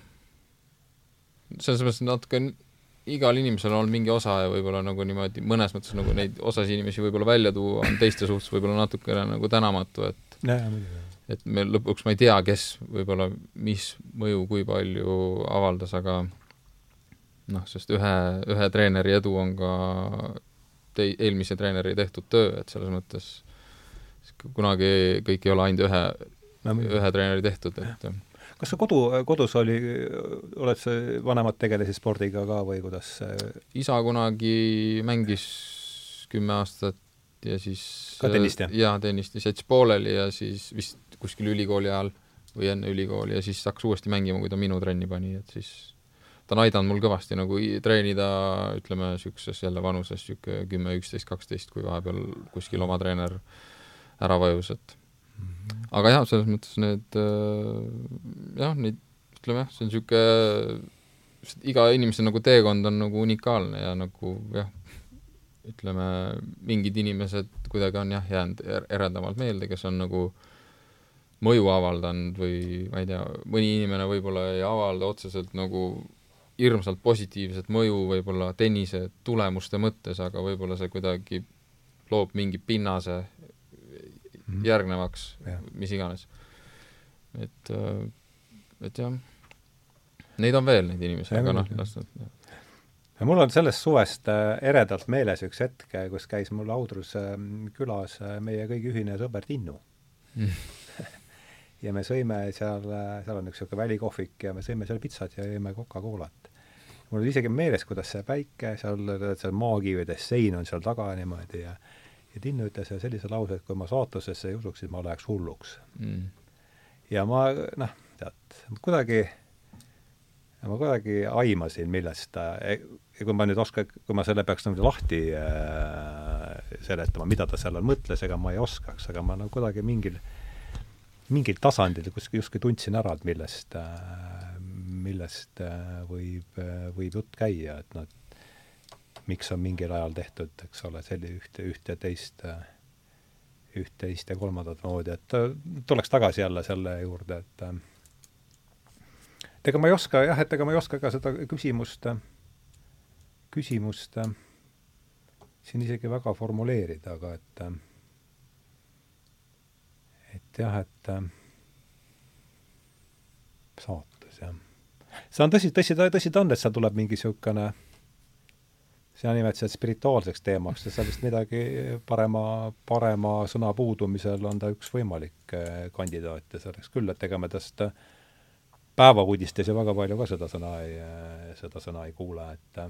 selles mõttes natuke igal inimesel on mingi osa ja võib-olla nagu niimoodi mõnes mõttes nagu neid osasid inimesi võib-olla välja tuua on teiste suhtes võib-olla natukene nagu tänamatu, et ja, et me lõpuks ma ei tea, kes võib-olla mis mõju kui palju avaldas, aga noh, sest ühe, ühe treeneri edu on ka tei-, eelmise treeneri tehtud töö, et selles mõttes kunagi kõik ei ole ainult ühe, ühe treeneri tehtud, et ja kas sa kodu, kodus oli, oled sa, vanemad tegelesid spordiga ka või kuidas isa kunagi mängis kümme aastat ja siis ka tennist, jah? jaa, tennist, siis jättis pooleli ja siis vist kuskil ülikooli ajal või enne ülikooli ja siis hakkas uuesti mängima, kui ta minu trenni pani, et siis ta on aidanud mul kõvasti nagu treenida, ütleme, niisuguses jälle vanuses, niisugune kümme, üksteist, kaksteist, kui vahepeal kuskil oma treener ära vajus, et. Aga jah, selles mõttes need äh, jah, neid ütleme jah, see on niisugune, iga inimese nagu teekond on nagu unikaalne ja nagu jah, ütleme, mingid inimesed kuidagi on jah, jäänud er-, eredamalt meelde, kes on nagu mõju avaldanud või ma ei tea, mõni inimene võib-olla ei avalda otseselt nagu hirmsalt positiivset mõju võib-olla tennise tulemuste mõttes, aga võib-olla see kuidagi loob mingi pinnase mhm. järgnevaks ja., mis iganes. et, äh, et jah, neid on veel, neid inimesi, aga noh, las nad ja mul on sellest suvest äh, eredalt meeles üks hetk, kus käis mul Audrus külas äh, meie kõigi ühine sõber Tinnu mm. *laughs* ja me sõime seal, seal on üks niisugune välikohvik ja me sõime seal pitsat ja jõime Coca-Colat mul on isegi meeles, kuidas see päike seal, seal maakivides sein on seal taga niimoodi ja ja Tinnu ütles sellise lause, et kui ma saatusesse ei usuks, siis ma läheks hulluks. Mm.. ja ma noh, tead, kuidagi, ma kuidagi aimasin, millest ta, kui ma nüüd oskan, kui ma selle peaks niimoodi lahti äh, seletama, mida ta seal mõtles, ega ma ei oskaks, aga ma nagu kuidagi mingil, mingil tasandil kuskil justkui tundsin ära, et millest äh, millest äh, võib, äh, võib jutt käia, et noh, miks on mingil ajal tehtud, eks ole, selli-, ühte, ühte, teist, äh, üht, teist ja kolmandat moodi, et tuleks tagasi jälle selle juurde, et et ega ma ei oska jah, et ega ma ei oska ka seda küsimust, küsimust siin isegi väga formuleerida, aga et et jah, et saatus, jah. See on tõsi, tõsi, tõsi ta on, et seal tuleb mingi niisugune, sina nimetasid spirituaalseks teemaks, et seal vist midagi parema, parema sõna puudumisel on ta üks võimalik eh, kandidaat ja selleks küll, et ega me tast päevauudistes ju väga palju ka seda sõna ei, eh, seda sõna ei kuule, et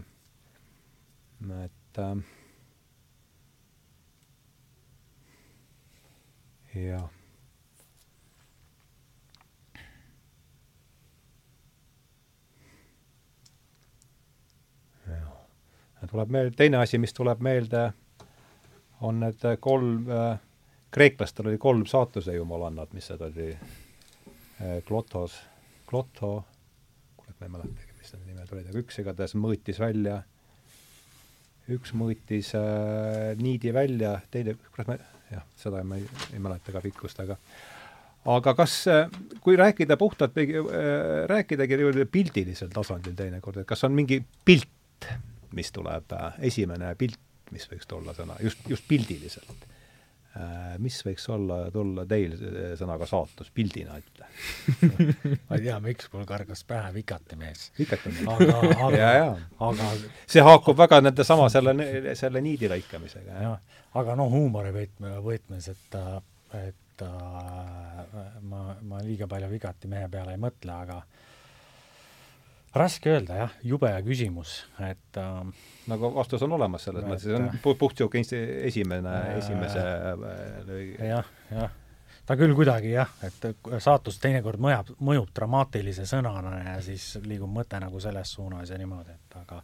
et jah tuleb meelde, teine asi, mis tuleb meelde, on need kolm äh,, kreeklastel oli kolm saatuse jumalannat, mis need oli äh,, Klotos, Kloto, kuule, ma ei mäletagi, mis need nimed olid, aga üks igatahes mõõtis välja, üks mõõtis äh, niidi välja, teine, kurat ma, jah, seda ma ei, ei mäleta ka pikkust, aga aga kas, äh, kui rääkida puhtalt äh,, rääkidagi pildilisel tasandil teinekord, et kas on mingi pilt, mis tuleb, äh, esimene pilt, mis võiks tulla sõna, just, just pildiliselt. Äh, mis võiks olla, tulla teil sõnaga saatus pildina ette *laughs* ma ei tea, miks mul kargas pähe vikatimees. vikatimees. aga, aga, *laughs* aga see haakub väga nende sama selle, selle niidi lõikamisega. jah, aga noh, huumori võtme, võtmes, et, et äh, ma, ma liiga palju vigatimehe peale ei mõtle, aga raske öelda jah, jube küsimus, et äh, nagu vastus on olemas selles mõttes, see on äh, puht niisugune esimene äh,, esimese äh, jah, jah. ta küll kuidagi jah, et saatus teinekord mõjab, mõjub dramaatilise sõnana ja siis liigub mõte nagu selles suunas ja niimoodi, et aga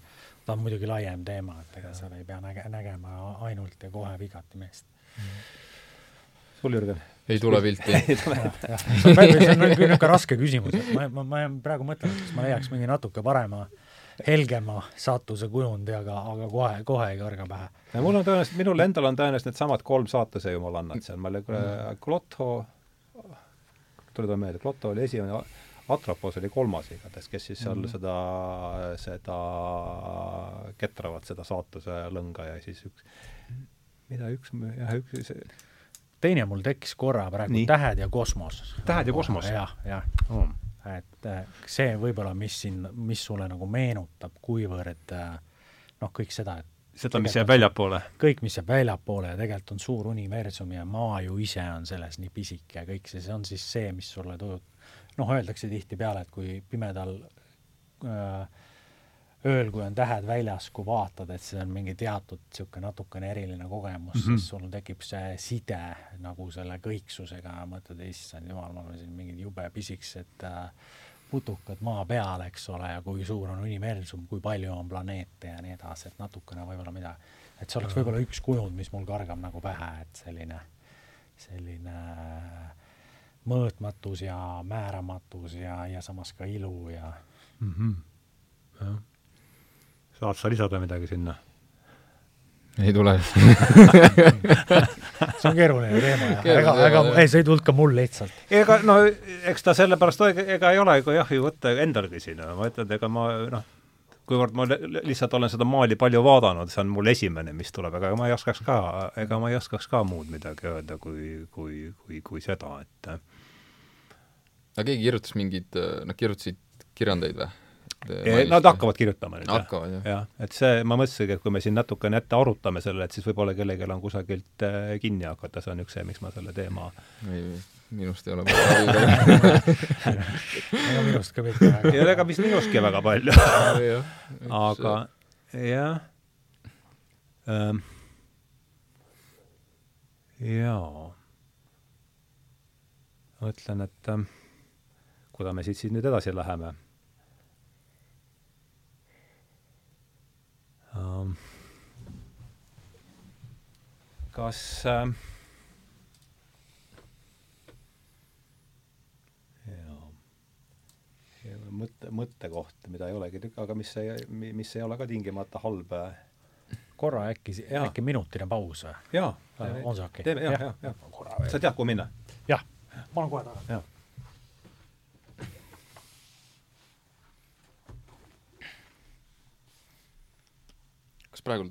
ta on muidugi laiem teema, et ega seal ei pea näge-, nägema ainult ja kohe vigati meest mm.. Sul, Jürgen? ei tule pilti *laughs* *laughs* see on niisugune raske küsimus, et ma, ma, ma praegu mõtlen, et kas ma leiaks mingi natuke parema, helgema saatuse kujundi, aga, aga kohe, kohe ei karga pähe. mul on tõenäoliselt, minul endal on tõenäoliselt needsamad kolm saatuse jumalannat seal, ma olin mm. Klotho, tuleb meelde, Klotho oli esimene, Atropos oli kolmas igatahes, kes siis seal mm. seda, seda ketravad, seda saatuse lõnga ja siis üks, mida üks, jah, üks teine mul tekkis korra praegu, Tähed ja kosmos. tähed ja kosmos ja,? jah, jah oh.. et äh, see võib-olla, mis siin, mis sulle nagu meenutab, kuivõrd äh, noh, kõik seda, et seda, mis jääb väljapoole? kõik, mis jääb väljapoole ja tegelikult on suur universum ja maa ju ise on selles nii pisike ja kõik see, see on siis see, mis sulle tujub, noh, öeldakse tihtipeale, et kui pimedal äh, ööl, kui on tähed väljas, kui vaatad, et see on mingi teatud niisugune natukene eriline kogemus mm, -hmm. siis sul tekib see side nagu selle kõiksusega, mõtled, issand jumal, ma olen siin mingid jube pisikesed äh, putukad maa peal, eks ole, ja kui suur on universum, kui palju on planeete ja nii edasi, et natukene võib-olla midagi, et see oleks võib-olla üks kujund, mis mul kargab nagu pähe, et selline, selline mõõtmatus ja määramatus ja, ja samas ka ilu ja mm. -hmm. jah saad sa lisada midagi sinna? ei tule *laughs* see on keeruline teema ja Keeruline ega, ega, jah. ei, see ei tulnud ka mul lihtsalt. ega no eks ta sellepärast ega ei ole, kui jah, ju võtta endalgi siin, ma ütlen, ega ma noh, kuivõrd ma li- lihtsalt olen seda maali palju vaadanud, see on mul esimene, mis tuleb, aga ma ei oskaks ka, ega ma ei oskaks ka muud midagi öelda, kui, kui, kui, kui seda, et aga keegi kirjutas mingeid, nad kirjutasid kirjandeid või? Nad hakkavad kirjutama nüüd, jah. jah. et see, ma mõtlesingi, et kui me siin natukene ette arutame selle, et siis võib-olla kellelgi on kusagilt äh, kinni hakata, see on üks see, miks ma selle teema ei, minust ei ole palju. *laughs* Ega minust ka mitte väga. ei ole ega vist minustki väga palju. *laughs* Aga jah. Ähm, jaa. Ma mõtlen, et ähm, kuidas me siit, siit nüüd edasi läheme kas ähm, jaa Ja mõtte, mõttekoht, mida ei olegi, aga mis ei, mis ei ole ka tingimata halb. korra äkki, äkki minutine paus või? jaa, on see okei? teeme, jah, jah, jah. sa tead, kuhu minna? jah, ma olen kohe tagasi. Praegu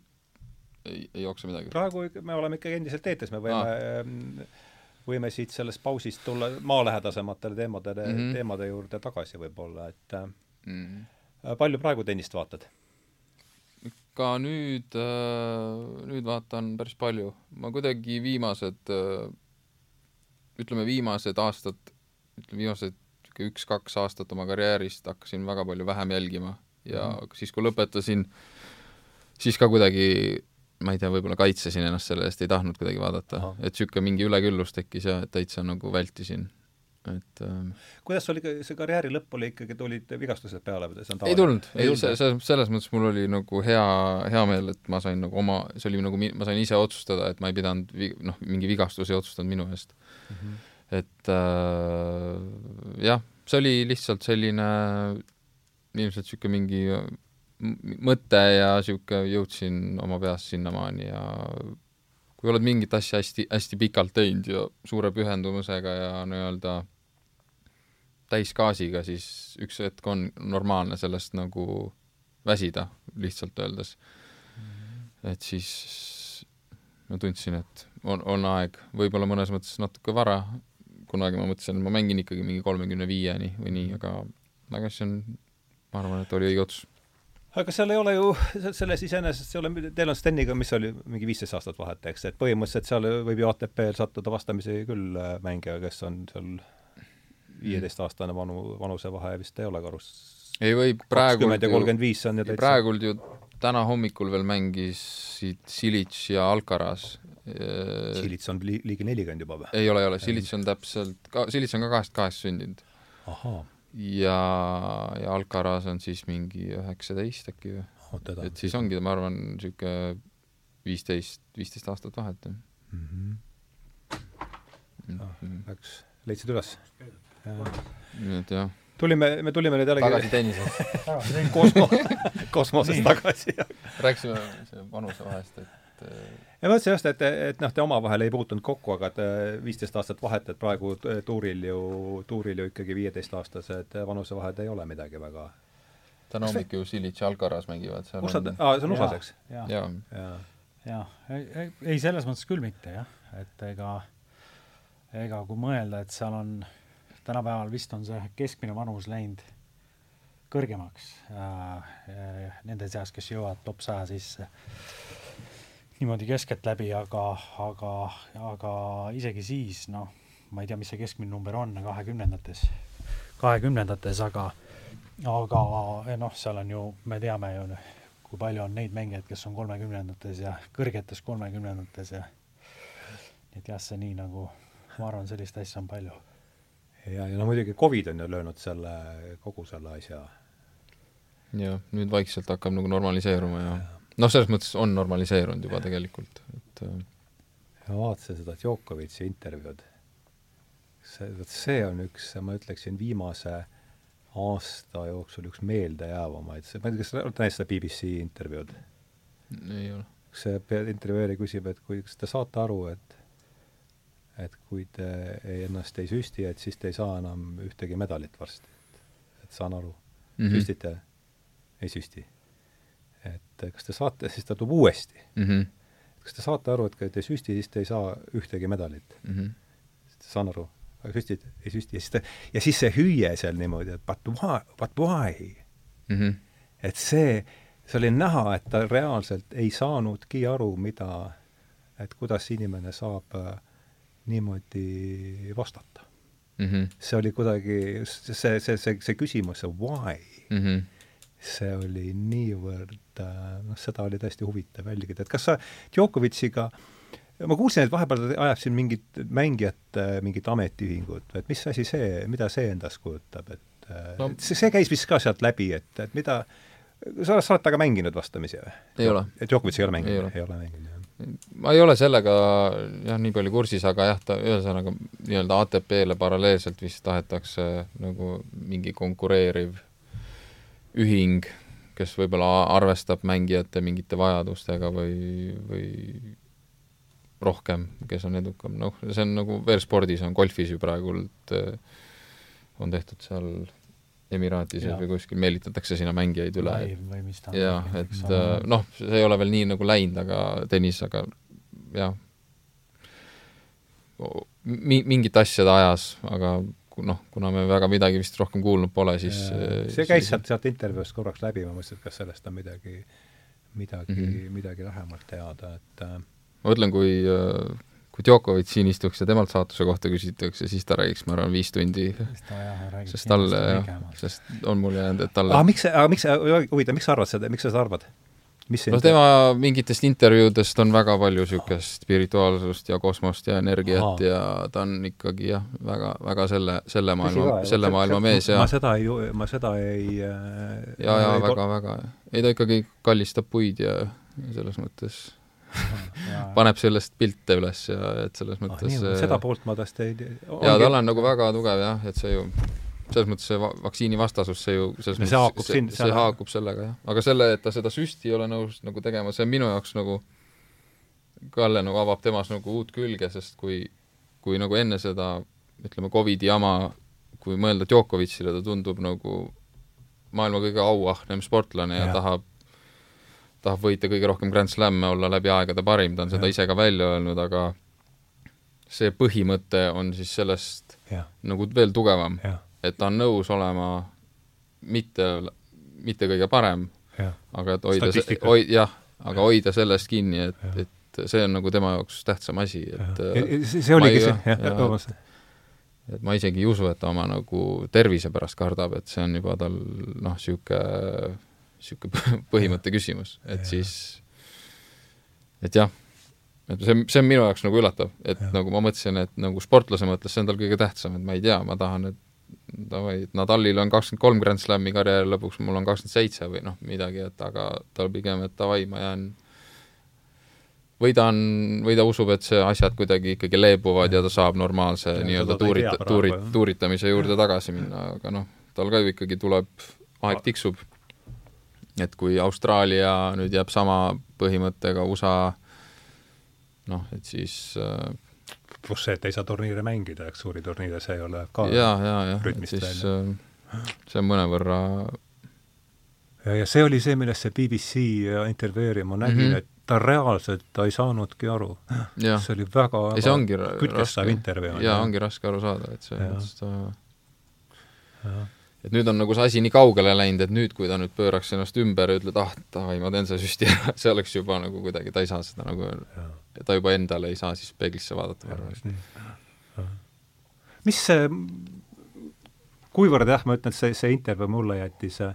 ei, ei jookse midagi? praegu me oleme ikkagi endiselt eetris, me võime ah. võime siit sellest pausist tulla maalähedasematele teemadele mm. -hmm. teemade juurde tagasi võib-olla, et äh, mm. palju praegu tennist vaatad? ka nüüd, nüüd vaatan päris palju. ma kuidagi viimased, ütleme viimased aastad, ütleme viimased üks-kaks aastat oma karjäärist hakkasin väga palju vähem jälgima ja Mhm. siis, kui lõpetasin, siis ka kuidagi ma ei tea, võib-olla kaitsesin ennast selle eest, ei tahtnud kuidagi vaadata. Et niisugune mingi üleküllus tekkis ja täitsa nagu vältisin, et ähm, kuidas sul ikka see karjääri lõpp oli ikkagi, tulid vigastused peale või see on ei tulnud, ei, tulnud, see, selles mõttes mul oli nagu hea, hea meel, et ma sain nagu oma, see oli nagu ma sain ise otsustada, et ma ei pidanud vi-, noh, mingi vigastus ei otsustanud minu eest. Mm. -hmm. et äh, jah, see oli lihtsalt selline ilmselt niisugune mingi mõte ja niisugune jõudsin oma peas sinnamaani ja kui oled mingit asja hästi, hästi pikalt teinud ja suure pühendumusega ja nii-öelda täisgaasiga, siis üks hetk on normaalne sellest nagu väsida, lihtsalt öeldes. et siis ma tundsin, et on, on aeg, võib-olla mõnes mõttes natuke vara, kunagi ma mõtlesin, et ma mängin ikkagi mingi kolmekümne viieni või nii, aga aga see on, ma arvan, et oli õige otsus. Aga seal ei ole ju, selles iseenesest ei ole, teil on Steniga, mis oli, mingi viisteist aastat vahet, eks, et põhimõtteliselt seal võib ju ATP-l sattuda vastamisi küll äh, mängija, kes on seal viieteistaastane vanu, vanusevahe vist ei ole korrus. ei või praegu kakskümmend ja kolmkümmend viis on ju täitsa praegult ju täna hommikul veel mängisid Silic ja Alcaraz. Silits on li-, ligi nelikümmend juba või? ei ole, ei ole, Silic on täpselt, Silic on ka kahest kahest sündinud. ahaa, ja, ja Alcaraz on siis mingi üheksateist äkki või? teda. et siis ongi, ma arvan, niisugune viisteist, viisteist aastat vahet, mm. -hmm. mm. Läks, leidsid üles? nii et jah. tulime, me tulime nüüd tagasi jällegi tennisesse. *laughs* kosmo-, kosmosest tagasi. rääkisime see vanusevahest, et ja ma mõtlesin just, et, et noh, te omavahel ei puutunud kokku, aga et viisteist aastat vahet, et praegu tuuril ju, tuuril ju ikkagi viieteistaastased vanusevahed ei ole midagi väga. täna hommikul Silic ja Alcaraz mängivad seal. kus nad, aa, see on USA-s, eks? jah, jaa. jaa. jah, ei, ei selles mõttes küll mitte jah, et ega, ega kui mõelda, et seal on, tänapäeval vist on see keskmine vanus läinud kõrgemaks äh, nende seas, kes jõuavad top saja sisse niimoodi keskeltläbi, aga, aga, aga isegi siis noh, ma ei tea, mis see keskmine number on kahekümnendates, kahekümnendates, aga aga noh, seal on ju, me teame ju, kui palju on neid mängijaid, kes on kolmekümnendates ja kõrgetes kolmekümnendates ja et jah, see nii nagu, ma arvan, sellist asja on palju. ja, ja no muidugi Covid on ju löönud selle, kogu selle asja. jah, nüüd vaikselt hakkab nagu normaliseeruma ja noh, selles mõttes on normaliseerunud juba tegelikult, et äh, ma vaatasin seda Djokovic'i intervjuud. see, vot see on üks, ma ütleksin, viimase aasta jooksul üks meeldejäävamaid, ma ei tea, kas sa oled näinud seda BBC intervjuud? ei ole. see intervjueerija küsib, et kui, kas te saate aru, et et kui te ei, ennast ei süsti, et siis te ei saa enam ühtegi medalit varsti. et saan aru mm, -hmm. süstite, ei süsti. Et kas te saate, siis ta tuleb uuesti mm. -hmm. kas te saate aru, et kui te ei süsti, siis te ei saa ühtegi medalit mm? -hmm. saan aru, aga süstid, ei süsti ja siis ta, ja siis see hüüe seal niimoodi, et but why, but why mm? -hmm. et see, see oli näha, et ta reaalselt ei saanudki aru, mida, et kuidas inimene saab äh, niimoodi vastata mm. -hmm. see oli kuidagi, see, see, see, see küsimus, see why mm, -hmm. See oli niivõrd, äh, noh, seda oli tõesti huvitav jälgida, et kas sa Djokovic'iga ma kuulsin, et vahepeal ta ajab siin mingit mängijate mingit ametiühingut, et mis asi see, mida see endast kujutab, et äh, no. see, see käis vist ka sealt läbi, et, et mida, sa, sa oled temaga mänginud vastamisi või? ei ole. Djokovic ei ole mänginud? ei ole mänginud, jah ma ei ole sellega jah, nii palju kursis, aga jah, ta ühesõnaga nii-öelda ATP-le paralleelselt vist tahetakse nagu mingi konkureeriv ühing, kes võib-olla arvestab mängijate mingite vajadustega või, või rohkem, kes on edukam, noh, see on nagu veel spordis on, golfis ju praegult on tehtud seal Emiraatides või kuskil meelitatakse sinna mängijaid üle. jah, et äh, noh, see ei ole veel nii nagu läinud, aga tennis, aga jah, mi-, mingit asja ta ajas, aga noh, kuna me väga midagi vist rohkem kuulnud pole, siis see käis sealt, sealt intervjuust korraks läbi, ma mõtlesin, et kas sellest on midagi, midagi mm, -hmm. midagi lähemalt teada, et äh, ma mõtlen, kui äh, kui Djokovic siin istuks ja temalt saatuse kohta küsitakse, siis ta räägiks, ma arvan, viis tundi. sest talle, sest on mulle jäänud, et talle aga miks, aga miks, huvitav, miks sa arvad seda, miks sa seda arvad? No tema mingitest intervjuudest on väga palju niisugust spirituaalsust ja kosmost ja energiat Aha. ja ta on ikkagi jah, väga, väga selle, selle maailma, selle maailma mees ja ma seda ei, ma seda ei äh, ja, ja väga, väga, ei ta ikkagi kallistab puid ja selles mõttes paneb sellest pilte üles ja et selles ah, mõttes ah, nii, seda poolt ma tõesti ei tea. jaa, tal on nagu väga tugev jah, et see ju selles mõttes see vaktsiini vastasus, see ju selles mõttes see haakub, see, see haakub sellega, jah. aga selle, et ta seda süsti ei ole nõus nagu tegema, see on minu jaoks nagu Kalle nagu avab temas nagu uut külge, sest kui, kui nagu enne seda ütleme, Covidi jama, kui mõelda Djokovicile, ta tundub nagu maailma kõige auahnem sportlane ja, ja tahab tahab võita kõige rohkem Grand Slam'e, olla läbi aegade parim, ta on seda ja. ise ka välja öelnud, aga see põhimõte on siis sellest ja. nagu veel tugevam, et ta on nõus olema mitte, mitte kõige parem, aga et hoida hoi-, jah, aga ja. hoida sellest kinni, et, et see on nagu tema jaoks tähtsam asi, et see, see oligi see, jah, vabandust et ma isegi ei usu, et ta oma nagu tervise pärast kardab, et see on juba tal noh, niisugune *laughs* niisugune põhimõtte küsimus, et ja. siis, et jah, et see, see on minu jaoks nagu üllatav, et ja. nagu ma mõtlesin, et nagu sportlase mõttes see on tal kõige tähtsam, et ma ei tea, ma tahan, et davai, Nadalil on kakskümmend kolm Grand Slami karjääri lõpuks, mul on kakskümmend seitse või noh, midagi, et aga tal pigem, et davai, ma jään või ta on, või ta usub, et see asjad kuidagi ikkagi leebuvad ja ta saab normaalse nii-öelda tuurita-, tuuri-, tuuritamise juurde tagasi minna, aga noh, tal ka ju ikkagi tuleb, aeg tiksub. Et kui Austraalia nüüd jääb sama põhimõttega USA noh, et siis äh, pluss see, et ei saa turniire mängida, eks, suuri turniire, see ei ole ka ja, ja, jah, et siis äh, see on mõnevõrra ja, ja see oli see, millest see BBC intervjueerija, ma nägin mm, -hmm. et ta reaalselt, ta ei saanudki aru. see oli väga, väga kütkestav intervjuu. jaa, ongi raske aru saada, et see, ta ja et nüüd on nagu see asi nii kaugele läinud, et nüüd, kui ta nüüd pööraks ennast ümber ja ütleb, ah, davai, ma teen selle süsti ära, *laughs* see oleks juba nagu kuidagi, ta ei saa seda nagu, ta juba endale ei saa siis peeglisse vaadata, ma arvan. mis see, kuivõrd jah, ma ütlen, et see, see intervjuu mulle jättis äh,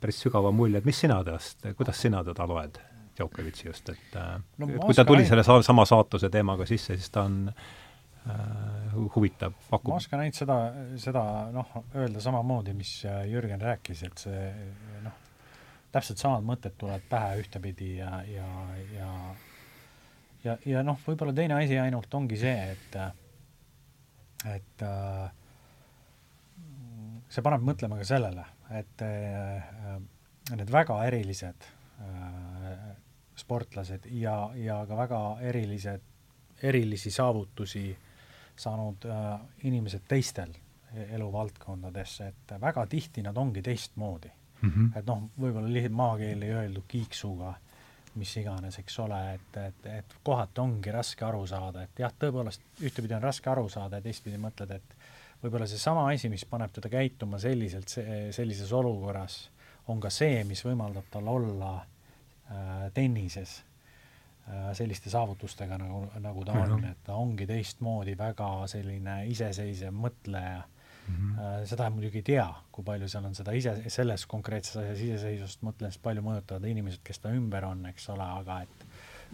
päris sügava mulje, et mis sina temast, kuidas sina teda loed, Djokovic'i just, et äh, no, kui ta tuli selle sa sama saatuse teemaga sisse, siis ta on äh, Äh, huvitav, pakub. ma oskan ainult seda, seda noh, öelda samamoodi, mis äh, Jürgen rääkis, et see noh, täpselt samad mõtted tulevad pähe ühtepidi ja, ja, ja ja, ja noh, võib-olla teine asi ainult ongi see, et et äh, see paneb mõtlema ka sellele, et need väga erilised sportlased ja, ja ka väga erilised, erilisi saavutusi saanud äh, inimesed teistel e-, eluvaldkondades, et väga tihti nad ongi teistmoodi mm. -hmm. et noh, võib-olla lihtsalt maakeeli öeldud kiiksuga, mis iganes, eks ole, et, et, et kohati ongi raske aru saada, et jah, tõepoolest ühtepidi on raske aru saada ja teistpidi mõtled, et võib-olla seesama asi, mis paneb teda käituma selliselt, sellises olukorras, on ka see, mis võimaldab tal olla äh, tennises selliste saavutustega, nagu, nagu ta on et ta ongi teistmoodi väga selline iseseisev mõtleja mm. -hmm. seda muidugi ei tea, kui palju seal on seda ise, selles konkreetses asjas iseseisvust mõtlemist palju mõjutavad inimesed, kes ta ümber on, eks ole, aga et,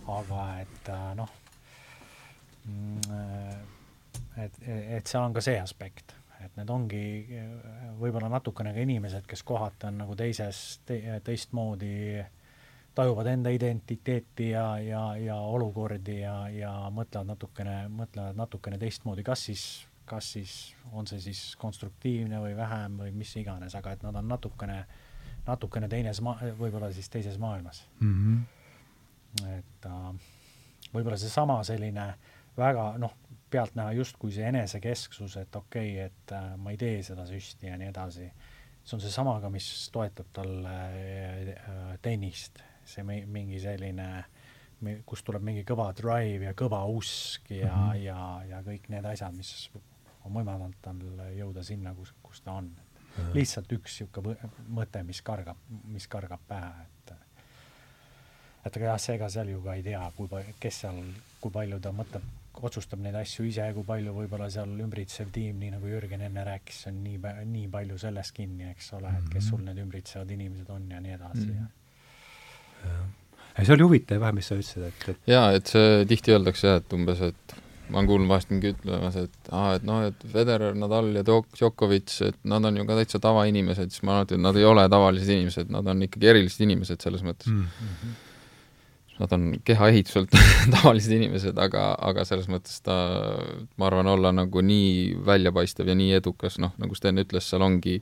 aga et äh, noh, mm, et, et seal on ka see aspekt, et need ongi võib-olla natukene ka inimesed, kes kohati on nagu teises te,, teistmoodi tajuvad enda identiteeti ja, ja, ja olukordi ja, ja mõtlevad natukene, mõtlevad natukene teistmoodi, kas siis kas siis, on see siis konstruktiivne või vähem või mis iganes, aga et nad on natukene, natukene teines ma-, võib-olla siis teises maailmas mm. -hmm. et äh, võib-olla seesama selline väga noh, pealtnäha justkui see enesekesksus, et okei okay,, et äh, ma ei tee seda süsti ja nii edasi, see on seesama ka, mis toetab talle äh, tennist, see mingi selline kust tuleb mingi kõva drive ja kõva usk ja mm, -hmm. ja, ja kõik need asjad, mis on võimaldanud tal jõuda sinna, kus, kus ta on. lihtsalt üks niisugune mõte, mis kargab, mis kargab pähe, et et aga jah, seega seal ju ka ei tea, kui palju, kes seal, kui palju ta mõtleb, otsustab neid asju ise, kui palju võib-olla seal ümbritsev tiim, nii nagu Jürgen enne rääkis, on nii, nii palju sellest kinni, eks ole, et kes sul need ümbritsevad inimesed on ja nii edasi mm. -hmm. See oli huvitav jah, mis sa ütlesid, et, et jaa, et see tihti öeldakse jah, et umbes, et ma olen kuulnud vahest mingi ütlemas, et aa, et noh, et Federer, Nadal ja Djokovic, et nad on ju ka täitsa tavainimesed, siis ma arvan, et nad ei ole tavalised inimesed, nad on ikkagi erilised inimesed selles mõttes mm. -hmm. Nad on kehaehituselt *laughs* tavalised inimesed, aga, aga selles mõttes ta, ma arvan, olla nagu nii väljapaistev ja nii edukas, noh, nagu Sten ütles, seal ongi,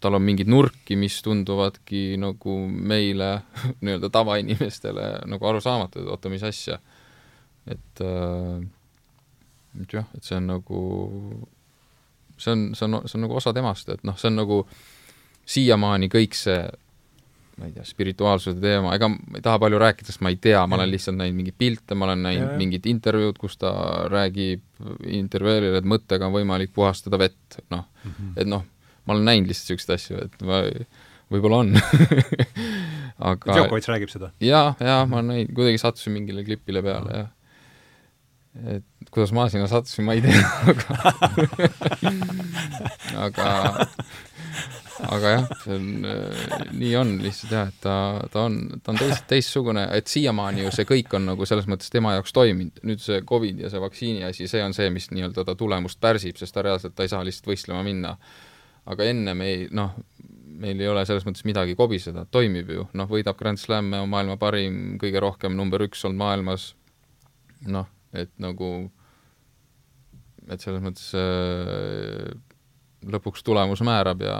tal on mingeid nurki, mis tunduvadki nagu meile *laughs* nii-öelda tavainimestele nagu arusaamatud, et oota, mis asja. Et äh, et jah, et see on nagu, see on, see on, see on nagu osa temast, et noh, see on nagu siiamaani kõik see ma ei tea, spirituaalsuse teema, ega ma ei taha palju rääkida, sest ma ei tea, ma olen lihtsalt näinud mingeid pilte, ma olen näinud mingit intervjuud, kus ta räägib intervjueerile, et mõttega on võimalik puhastada vett, noh. Mm -hmm., et noh, ma olen näinud lihtsalt niisuguseid asju, et ma, võib-olla on *laughs* aga Djokovic räägib seda? jaa, jaa, ma näinud, kuidagi sattusin mingile klipile peale, jah et kuidas ma sinna sattusin, ma ei tea, *laughs* aga *laughs* aga, aga jah, see on, äh, nii on lihtsalt jah, et ta, ta on, ta on teist, teistsugune, et siiamaani ju see kõik on nagu selles mõttes tema jaoks toiminud, nüüd see Covid ja see vaktsiini asi, see on see, mis nii-öelda ta tulemust pärsib, sest ta reaalselt, ta ei saa lihtsalt võistlema minna. Aga enne me ei, noh, meil ei ole selles mõttes midagi kobiseda, toimib ju, noh, võidab Grand Slam'e, on maailma parim, kõige rohkem number üks olnud maailmas, noh et nagu, et selles mõttes äh, lõpuks tulemus määrab ja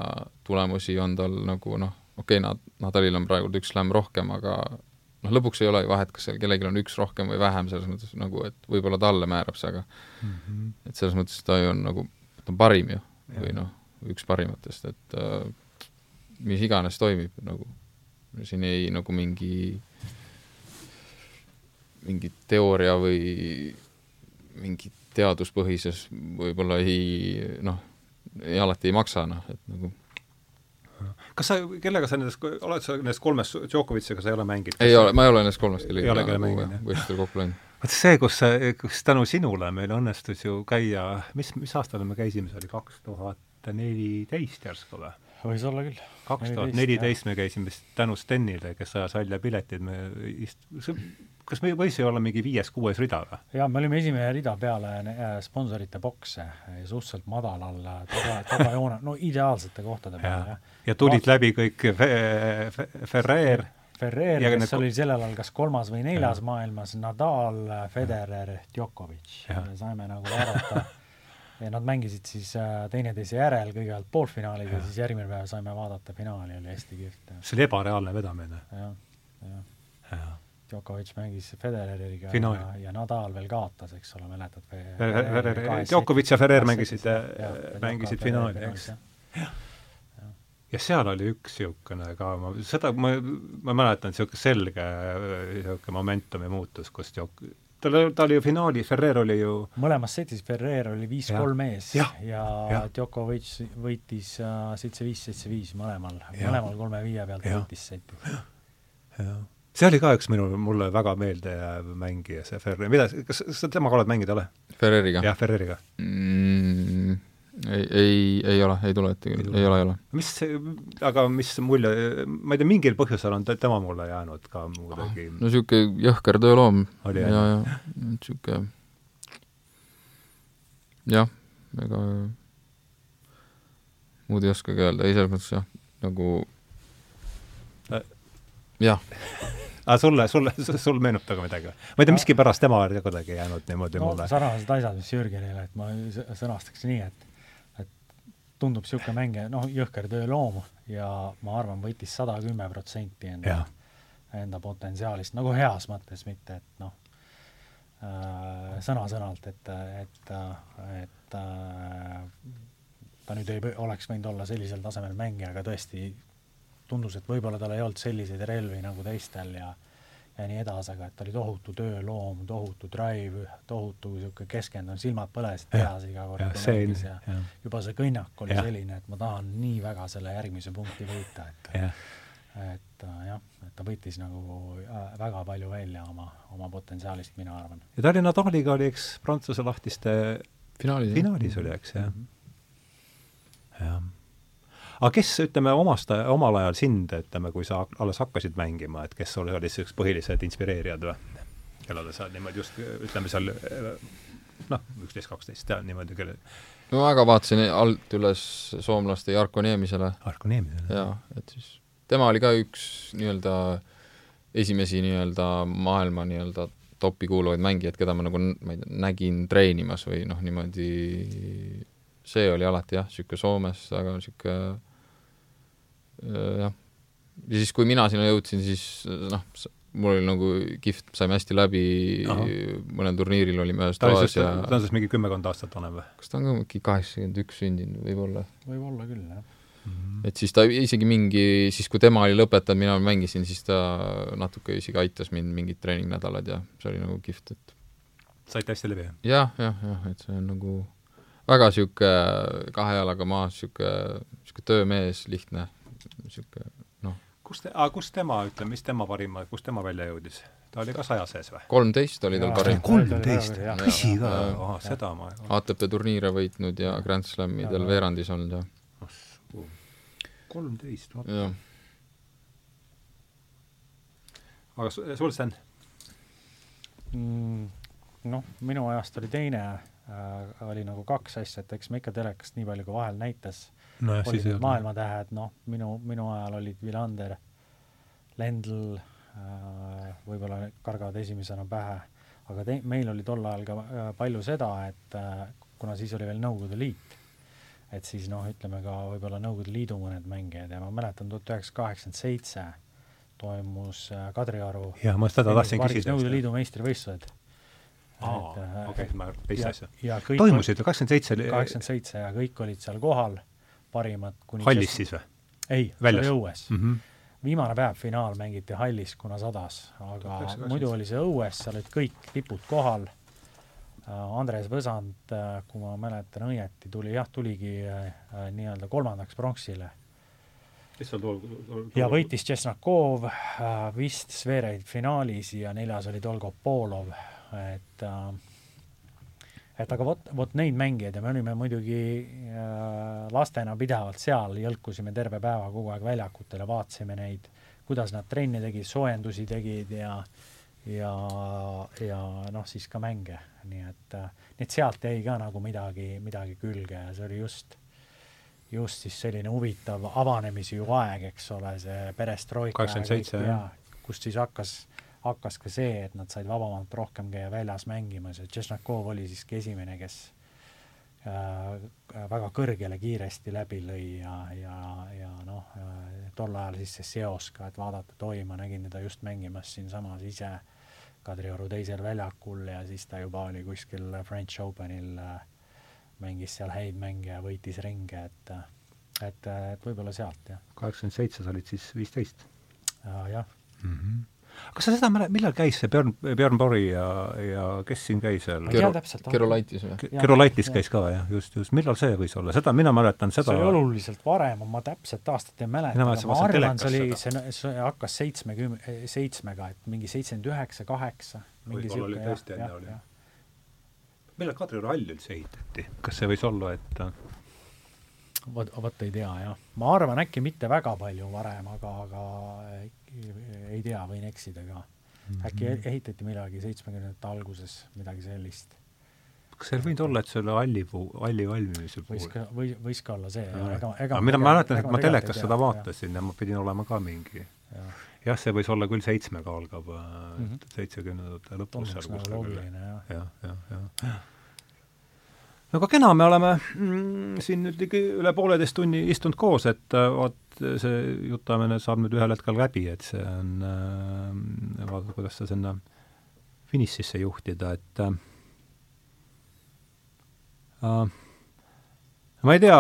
tulemusi on tal nagu noh, okei okay,, nad, Nadalil on praegu üks slam rohkem, aga noh, lõpuks ei ole ju vahet, kas seal kellelgi on üks rohkem või vähem, selles mõttes nagu, et võib-olla talle määrab see, aga mm -hmm. et selles mõttes ta ju on nagu, ta on parim ju, või noh, üks parimatest, et äh, mis iganes toimib nagu, siin ei nagu mingi mingi teooria või mingi teaduspõhises võib-olla ei noh, ei alati ei maksa, noh, et nagu kas sa, kellega sa nendest, oled sa nendest kolmest, Djokovic'iga sa ei ole mänginud? ei ole, ma ei ole nendest kolmest kellegagi jah? võistlustel kokku läinud. vot see, kus sa, kus tänu sinule meil õnnestus ju käia, mis, mis aastal me käisime, see oli kaks tuhat neliteist järsku või? võis olla küll. kaks tuhat neliteist me käisime vist tänu Stenile, kes ajas välja piletid, me ist-, kas me võis ju olla mingi viies-kuues rida või? jaa, me olime esimene rida peale äh, sponsorite bokse, suhteliselt madalal taga, tagajoone, no ideaalsete kohtade peal, jah. ja tulid läbi kõik fe, fe, Ferrer Ferrer, kes need... oli sellel ajal kas kolmas või neljas ja. maailmas, Nadal, Federer, Djokovic. saime nagu vaadata ja nad mängisid siis äh, teineteise järel kõigepealt poolfinaalis ja. ja siis järgmine päev saime vaadata finaali, oli hästi kihvt. see oli ebareaalne vedamine ja,. jah, jah Djokovic mängis Federeriga Finaal. ja, ja Nadal veel kaotas, eks ole, mäletad? Djokovic ja Ferrer mängisid, mängisid finaali, eks. ja seal oli üks niisugune ka, ma seda, ma, ma mäletan, niisugune selge niisugune momentumi muutus, kus Djok-, tal, ta oli ju finaali, Ferrer oli ju mõlemas setis Ferrer oli viis-kolm ees ja, ja, ja Djokovic võitis seitse-viis, seitse-viis mõlemal, mõlemal kolme-viie pealt ja. võitis seti. jah see oli ka üks minu, mulle väga meeldejääv mängija, see Ferrer, mida, kas, kas sa temaga oled mänginud, ole? Ferreriga? jah, Ferreriga mm,. Ei, ei, ei ole, ei tule ette küll, ei ole, ei ole. mis, aga mis mulje, ma ei tea, mingil põhjusel on tema mulle jäänud ka kuidagi no niisugune jõhker tööloom. ja, ja niisugune jah, ega muud ei oskagi öelda, ei selles mõttes jah, nagu jah aga *laughs* sulle, sulle, sul meenub ta ka midagi? ma ei tea, miskipärast tema oli kuidagi jäänud niimoodi no, mulle. sarnased asjad, mis Jürgenile, et ma sõnastaks nii, et tundub niisugune mängija, noh, jõhker tööloom ja ma arvan, võitis sada kümme protsenti enda, enda potentsiaalist, nagu heas mõttes, mitte et noh äh,, sõna-sõnalt, et, et, et äh, ta nüüd ei oleks võinud olla sellisel tasemel mängija, aga tõesti tundus, et võib-olla tal ei olnud selliseid relvi nagu teistel ja ja nii edasi, aga et ta oli tohutu tööloom, tohutu drive, tohutu niisugune keskendunud, silmad põlesid peas iga kord, kui mängis ja, ja juba see kõnnak oli ja. selline, et ma tahan nii väga selle järgmise punkti võita, et ja. et äh, jah, et ta võttis nagu äh, väga palju välja oma, oma potentsiaalist, mina arvan. ja Tallinna Taliga oli, eks, Prantsuse lahtiste finaalis, finaalis oli, eks, jah mm. -hmm. jah aga kes, ütleme, omast, omal ajal sind, ütleme, kui sa alles hakkasid mängima, et kes sul olid niisugused põhilised inspireerijad või? kellele sa niimoodi just, ütleme seal noh, üksteist, kaksteist niimoodi, kelle no väga vaatasin alt üles soomlaste Jarko Niemisele. Jarko Niemisele? jaa, et siis tema oli ka üks nii-öelda esimesi nii-öelda maailma nii-öelda topi kuuluvaid mängijaid, keda ma nagu, ma ei tea, nägin treenimas või noh, niimoodi see oli alati jah, niisugune Soomes väga niisugune jah, ja siis, kui mina sinna jõudsin, siis noh, mul oli nagu kihvt, saime hästi läbi, mõnel turniiril olime ühes toas ja ta on siis mingi kümmekond aastat vanem või? kas ta on ka mingi kaheksakümmend üks sündinud, võib-olla? võib-olla küll, jah mm. -hmm. et siis ta isegi mingi, siis kui tema oli lõpetanud, mina mängisin, siis ta natuke isegi aitas mind mingid treeningnädalad ja see oli nagu kihvt, et saite hästi läbi, jah? jah, jah, jah, et see on nagu väga niisugune kahe jalaga maas, niisugune, niisugune töömees, lihtne, niisugune noh. kus te, aga kus tema, ütleme, mis tema parima, kus tema välja jõudis? ta oli ka saja sees või? kolmteist oli tal parim. kolmteist, tõsi ka, seda ma ATP turniire võitnud ja Grand Slamidel veerandis olnud ja kolmteist, vaata. aga sul, Sten mm,? Noh, minu ajast oli teine äh, oli nagu kaks asja, et eks me ikka telekast nii palju, kui vahel näitas. No,, olid need maailmatähed, noh, minu, minu ajal olid Villander, Lendl äh,, võib-olla kargavad esimesena pähe, aga te-, meil oli tol ajal ka äh, palju seda, et äh, kuna siis oli veel Nõukogude Liit, et siis noh, ütleme ka võib-olla Nõukogude Liidu mõned mängijad ja ma mäletan tuhat üheksasada kaheksakümmend seitse toimus äh, Kadrioru jah, ma seda tahtsin küsida. Nõukogude Liidu meistrivõistlused aa, okei, ma teist asja. toimusid või kakskümmend seitse oli kaheksakümmend seitse ja kõik olid seal kohal, parimad kuni hallis siis või? ei, see oli õues mm. -hmm. viimane päev, finaal mängiti hallis, kuna sadas, aga muidu oli see õues, seal olid kõik tipud kohal, äh, Andres Võsand, äh, kui ma mäletan õieti, tuli jah, tuligi äh, nii-öelda kolmandaks pronksile kes seal tool, tool, ja võitis Tšesnakov äh,, vist Zverev finaalis ja neljas oli Dolgo Polov äh, et aga vot, vot neid mängijaid ja me olime muidugi äh, lastena pidevalt seal, jõlkusime terve päeva kogu aeg väljakutel ja vaatasime neid, kuidas nad trenni tegid, soojendusi tegid ja ja, ja noh, siis ka mänge, nii et äh,, nii et sealt jäi ka nagu midagi, midagi külge ja see oli just, just siis selline huvitav avanemise ju aeg, eks ole, see perestroika. kaheksakümmend seitse, jah. kust siis hakkas hakkas ka see, et nad said vabamalt rohkem käia väljas mängimas ja Tšesnakov oli siiski esimene, kes äh, väga kõrgele kiiresti läbi lõi ja, ja, ja noh, tol ajal siis see seos ka, et vaadata, et oi, ma nägin teda just mängimas siinsamas ise Kadrioru teisel väljakul ja siis ta juba oli kuskil French Openil, mängis seal häid mänge ja võitis ringe, et et, et võib-olla sealt, jah. kaheksakümmend seitse, sa olid siis viisteist? jah mm. -hmm kas sa seda mäletad, millal käis see Björn, Björn Borg ja, ja kes siin käis seal? täpselt. Kerolaitis või? Kerolaitis käis ka jah, just, just, millal see võis olla, seda mina mäletan, seda see oli oluliselt varem, ma täpset aastat ei mäleta, aga ma arvan, see oli, see, see hakkas seitsmekümne, seitsmega, et mingi seitsekümmend üheksa, kaheksa. võib-olla oli tõesti enne oli. millal Kadrioru hall üldse ehitati, kas see võis olla, et vot, vot ei tea jah, ma arvan, äkki mitte väga palju varem, aga, aga ei tea, võin eksida ka mm. -hmm. äkki e-, ehitati millalgi seitsmekümnendate alguses midagi sellist. kas ei võinud olla, et selle halli puu, halli valmimise puhul? võis ka, või, võis ka olla see, ega, ega mina mäletan, et ma telekas seda vaatasin ja. ja ma pidin olema ka mingi jah ja,, see võis olla küll seitsmega algab seitsmekümnendate mm -hmm. lõpus seal kuskil. jah, jah, jah, jah ja aga kena, me oleme mm, siin nüüd ligi üle pooleteist tunni istunud koos, et äh, vot see jutuajamine saab nüüd ühel hetkel läbi, et see on äh,, vaadata, kuidas seda sinna finišisse juhtida, et äh, äh ma ei tea,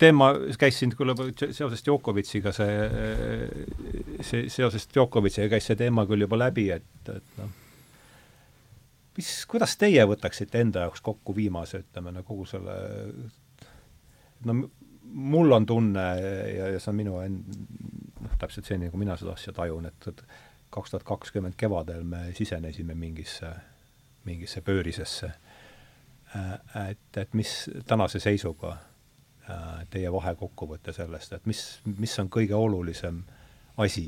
teema käis siin küll seoses Djokovic'iga see, see, seoses Djokovic'iga käis see teema küll juba läbi, et, et noh, mis, kuidas teie võtaksite enda jaoks kokku viimase, ütleme, no kogu selle no mul on tunne ja, ja see on minu en-, noh, täpselt see, nagu mina seda asja tajun, et, kaks tuhat kakskümmend kevadel me sisenesime mingisse, mingisse pöörisesse. Et, et mis tänase seisuga teie vahekokkuvõte sellest, et mis, mis on kõige olulisem asi,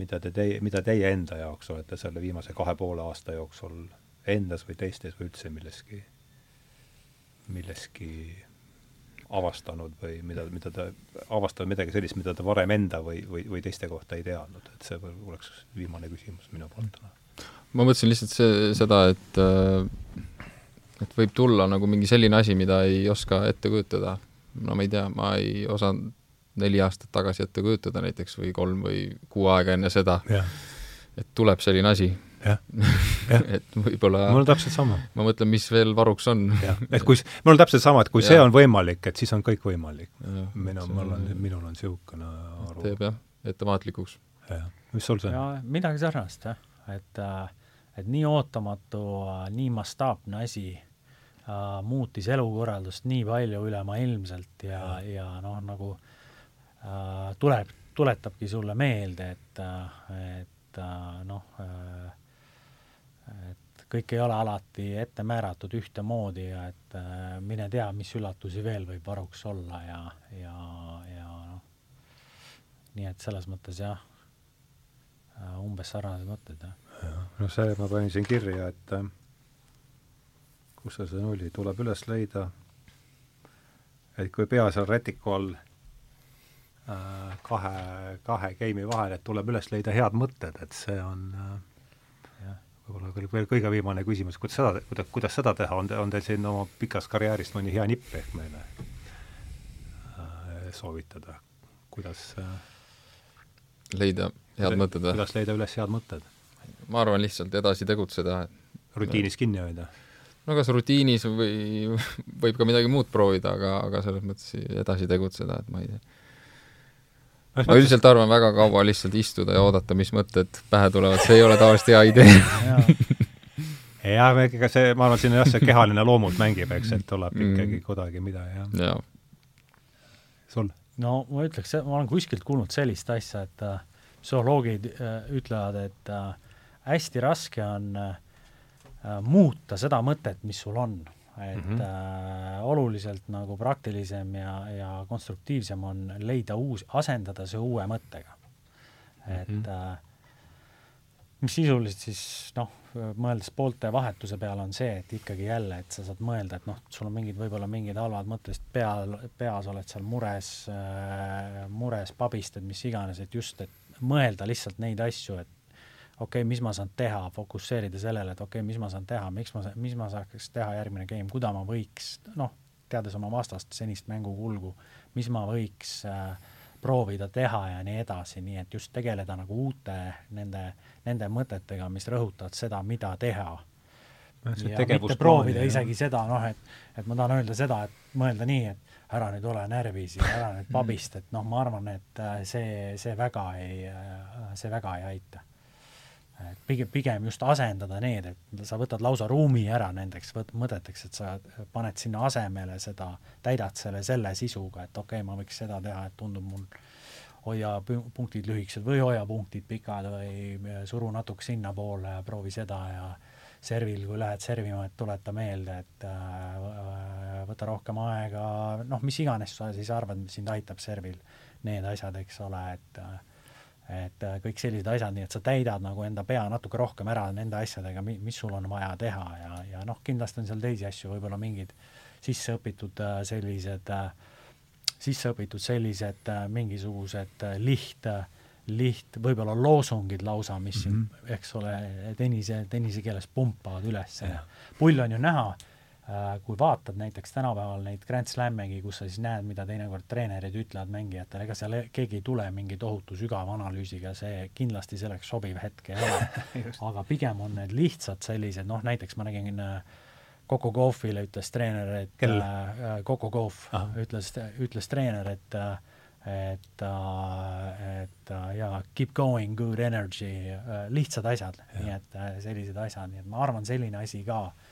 mida te teie, mida teie enda jaoks olete selle viimase kahe poole aasta jooksul endas või teistes või üldse milleski, milleski avastanud või mida, mida ta, avastanud midagi sellist, mida ta varem enda või, või, või teiste kohta ei teadnud, et see oleks viimane küsimus minu poolt täna. ma mõtlesin lihtsalt see, seda, et et võib tulla nagu mingi selline asi, mida ei oska ette kujutada. no ma ei tea, ma ei osanud neli aastat tagasi ette kujutada näiteks või kolm või kuu aega enne seda, et tuleb selline asi jah, *laughs* jah. et võib-olla mul on täpselt sama. ma mõtlen, mis veel varuks on. et kui, mul on täpselt sama, et kui ja. see on võimalik, et siis on kõik võimalik. minu, mul on, minul on niisugune aru. teeb jah, ettevaatlikuks. jah, mis sul see on? midagi sarnast jah, et et nii ootamatu, nii mastaapne asi äh, muutis elukorraldust nii palju ülemaailmselt ja, ja, ja noh, nagu äh, tuleb, tuletabki sulle meelde, et, et noh äh,, et kõik ei ole alati ette määratud ühtemoodi ja et äh, mine tea, mis üllatusi veel võib varuks olla ja, ja, ja noh, nii et selles mõttes jah äh,, umbes sarnased mõtted, jah. noh, see ma panin siin kirja, et äh, kus see siin oli, tuleb üles leida, et kui pea seal rätiku all kahe, kahe geimi vahel, et tuleb üles leida head mõtted, et see on äh, võib-olla veel, veel kõige viimane küsimus, kuidas seda, kuidas, kuidas seda teha, on, on teil siin oma pikast karjäärist mõni hea nipp ehk meile äh, soovitada, kuidas äh, leida head mõtted või? kuidas leida üles head mõtted? ma arvan, lihtsalt edasi tegutseda. rutiinis kinni hoida? no kas rutiinis või võib ka midagi muud proovida, aga, aga selles mõttes edasi tegutseda, et ma ei tea ma üldiselt arvan väga kaua lihtsalt istuda ja oodata, mis mõtted pähe tulevad, see ei ole tavaliselt hea idee. *laughs* Jah, ega see, ma arvan, siin jah, see kehaline loomult mängib, eks, et tuleb mm. ikkagi kuidagi midagi, jah. Ja.. sul? no ma ütleks, ma olen kuskilt kuulnud sellist asja, et äh, psühholoogid äh, ütlevad, et äh, hästi raske on äh, muuta seda mõtet, mis sul on et mm -hmm. äh, oluliselt nagu praktilisem ja, ja konstruktiivsem on leida uus, asendada see uue mõttega. et mm -hmm. äh, mis sisuliselt siis noh, mõeldes poolte vahetuse peale on see, et ikkagi jälle, et sa saad mõelda, et noh, sul on mingid, võib-olla mingid halvad mõtted, peal, peas oled seal mures äh,, mures, pabistad, mis iganes, et just, et mõelda lihtsalt neid asju, et okei okay,, mis ma saan teha, fokusseerida sellele, et okei okay,, mis ma saan teha, miks ma, mis ma saaks teha järgmine game, kuida ma võiks, noh, teades oma vastast senist mängukulgu, mis ma võiks äh, proovida teha ja nii edasi, nii et just tegeleda nagu uute nende, nende mõtetega, mis rõhutavad seda, mida teha. ja mitte proovida isegi seda, noh, et, et ma tahan öelda seda, et mõelda nii, et ära nüüd ole närvis ja ära nüüd pabist, et noh, ma arvan, et äh, see, see väga ei, äh, see väga ei aita et pigem, pigem just asendada need, et sa võtad lausa ruumi ära nendeks võt-, mõteteks, et sa paned sinna asemele seda, täidad selle selle sisuga, et okei okay,, ma võiks seda teha, et tundub mul hoia punktid lühikesed või hoia punktid pikad või suru natuke sinnapoole ja proovi seda ja servil, kui lähed servima, et tuleta meelde, et äh, võta rohkem aega, noh, mis iganes sa siis arvad, sind aitab servil, need asjad, eks ole, et äh, et äh, kõik sellised asjad, nii et sa täidad nagu enda pea natuke rohkem ära nende asjadega, mis sul on vaja teha ja, ja noh, kindlasti on seal teisi asju, võib-olla mingid sisseõpitud äh, sellised, äh, sisseõpitud sellised mingisugused liht, liht, võib-olla loosungid lausa, mis mm -hmm. eks ole, tennise, tennise keeles pumpavad üles. pull on ju näha Äh, kui vaatad näiteks tänapäeval neid Grand Slammegi, kus sa siis näed, mida teinekord treenerid ütlevad mängijatele, ega seal keegi ei tule mingi tohutu sügava analüüsiga, see kindlasti selleks sobiv hetk ei ole. *laughs* Aga pigem on need lihtsalt sellised, noh näiteks ma nägin Coco Gauffile ütles treener, et äh, Coco Gauff ütles, ütles treener, et äh, et, et ja keep going, good energy, lihtsad asjad, nii et sellised asjad, nii et ma arvan, selline asi ka äh,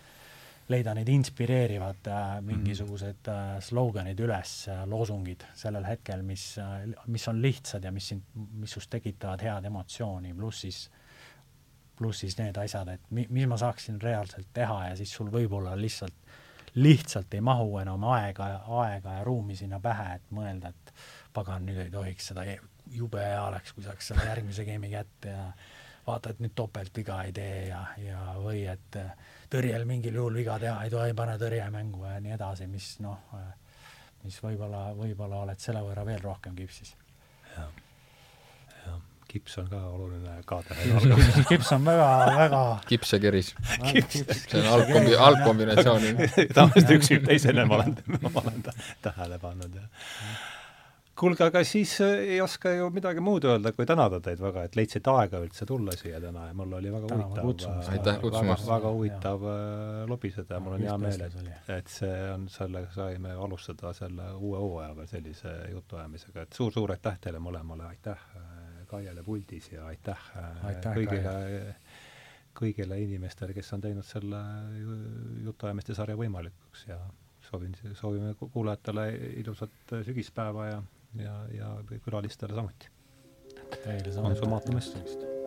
leida neid inspireerivad äh, mingisugused äh, sloganid üles äh,, loosungid sellel hetkel, mis äh,, mis on lihtsad ja mis sind, mis sinust tekitavad head emotsiooni, pluss siis, pluss siis need asjad, et mi-, mis ma saaksin reaalselt teha ja siis sul võib-olla lihtsalt, lihtsalt ei mahu enam aega, aega ja ruumi sinna pähe, et mõelda, et pagan, nüüd ei tohiks seda, e-, jube hea oleks, kui saaks selle järgmise game'i kätte ja vaata, et nüüd topeltviga ei tee ja, ja või et äh, tõrjel mingil juhul viga teha ei tohi, pane tõrje mängu ja nii edasi, mis noh, mis võib-olla, võib-olla oled selle võrra veel rohkem kipsis. jah, jah, kips on ka oluline kaader *laughs* kips on väga, väga kips ja keris. see on algkombi-, algkombinatsioon. tavaliselt üks viib teisele, ma olen, ma olen tähele pannud, jah kuulge, aga siis äh, ei oska ju midagi muud öelda, kui tänada teid väga, et leidsite aega üldse tulla siia täna ja mul oli väga Tänava huvitav, äh, aitäh kutsumast! väga huvitav. Äh, lobiseda ja mul on hea meel, et, et see on, sellega saime alustada selle uue hooajaga sellise jutuajamisega, et suur-suur aitäh teile mõlemale, aitäh Kaiele puldis ja aitäh, aitäh kõigile kõigile inimestele, kes on teinud selle jutuajamiste sarja võimalikuks ja soovin, soovime kuulajatele ilusat sügispäeva ja ja, ja külalistele samuti. Teile samuti. konsumaatumist.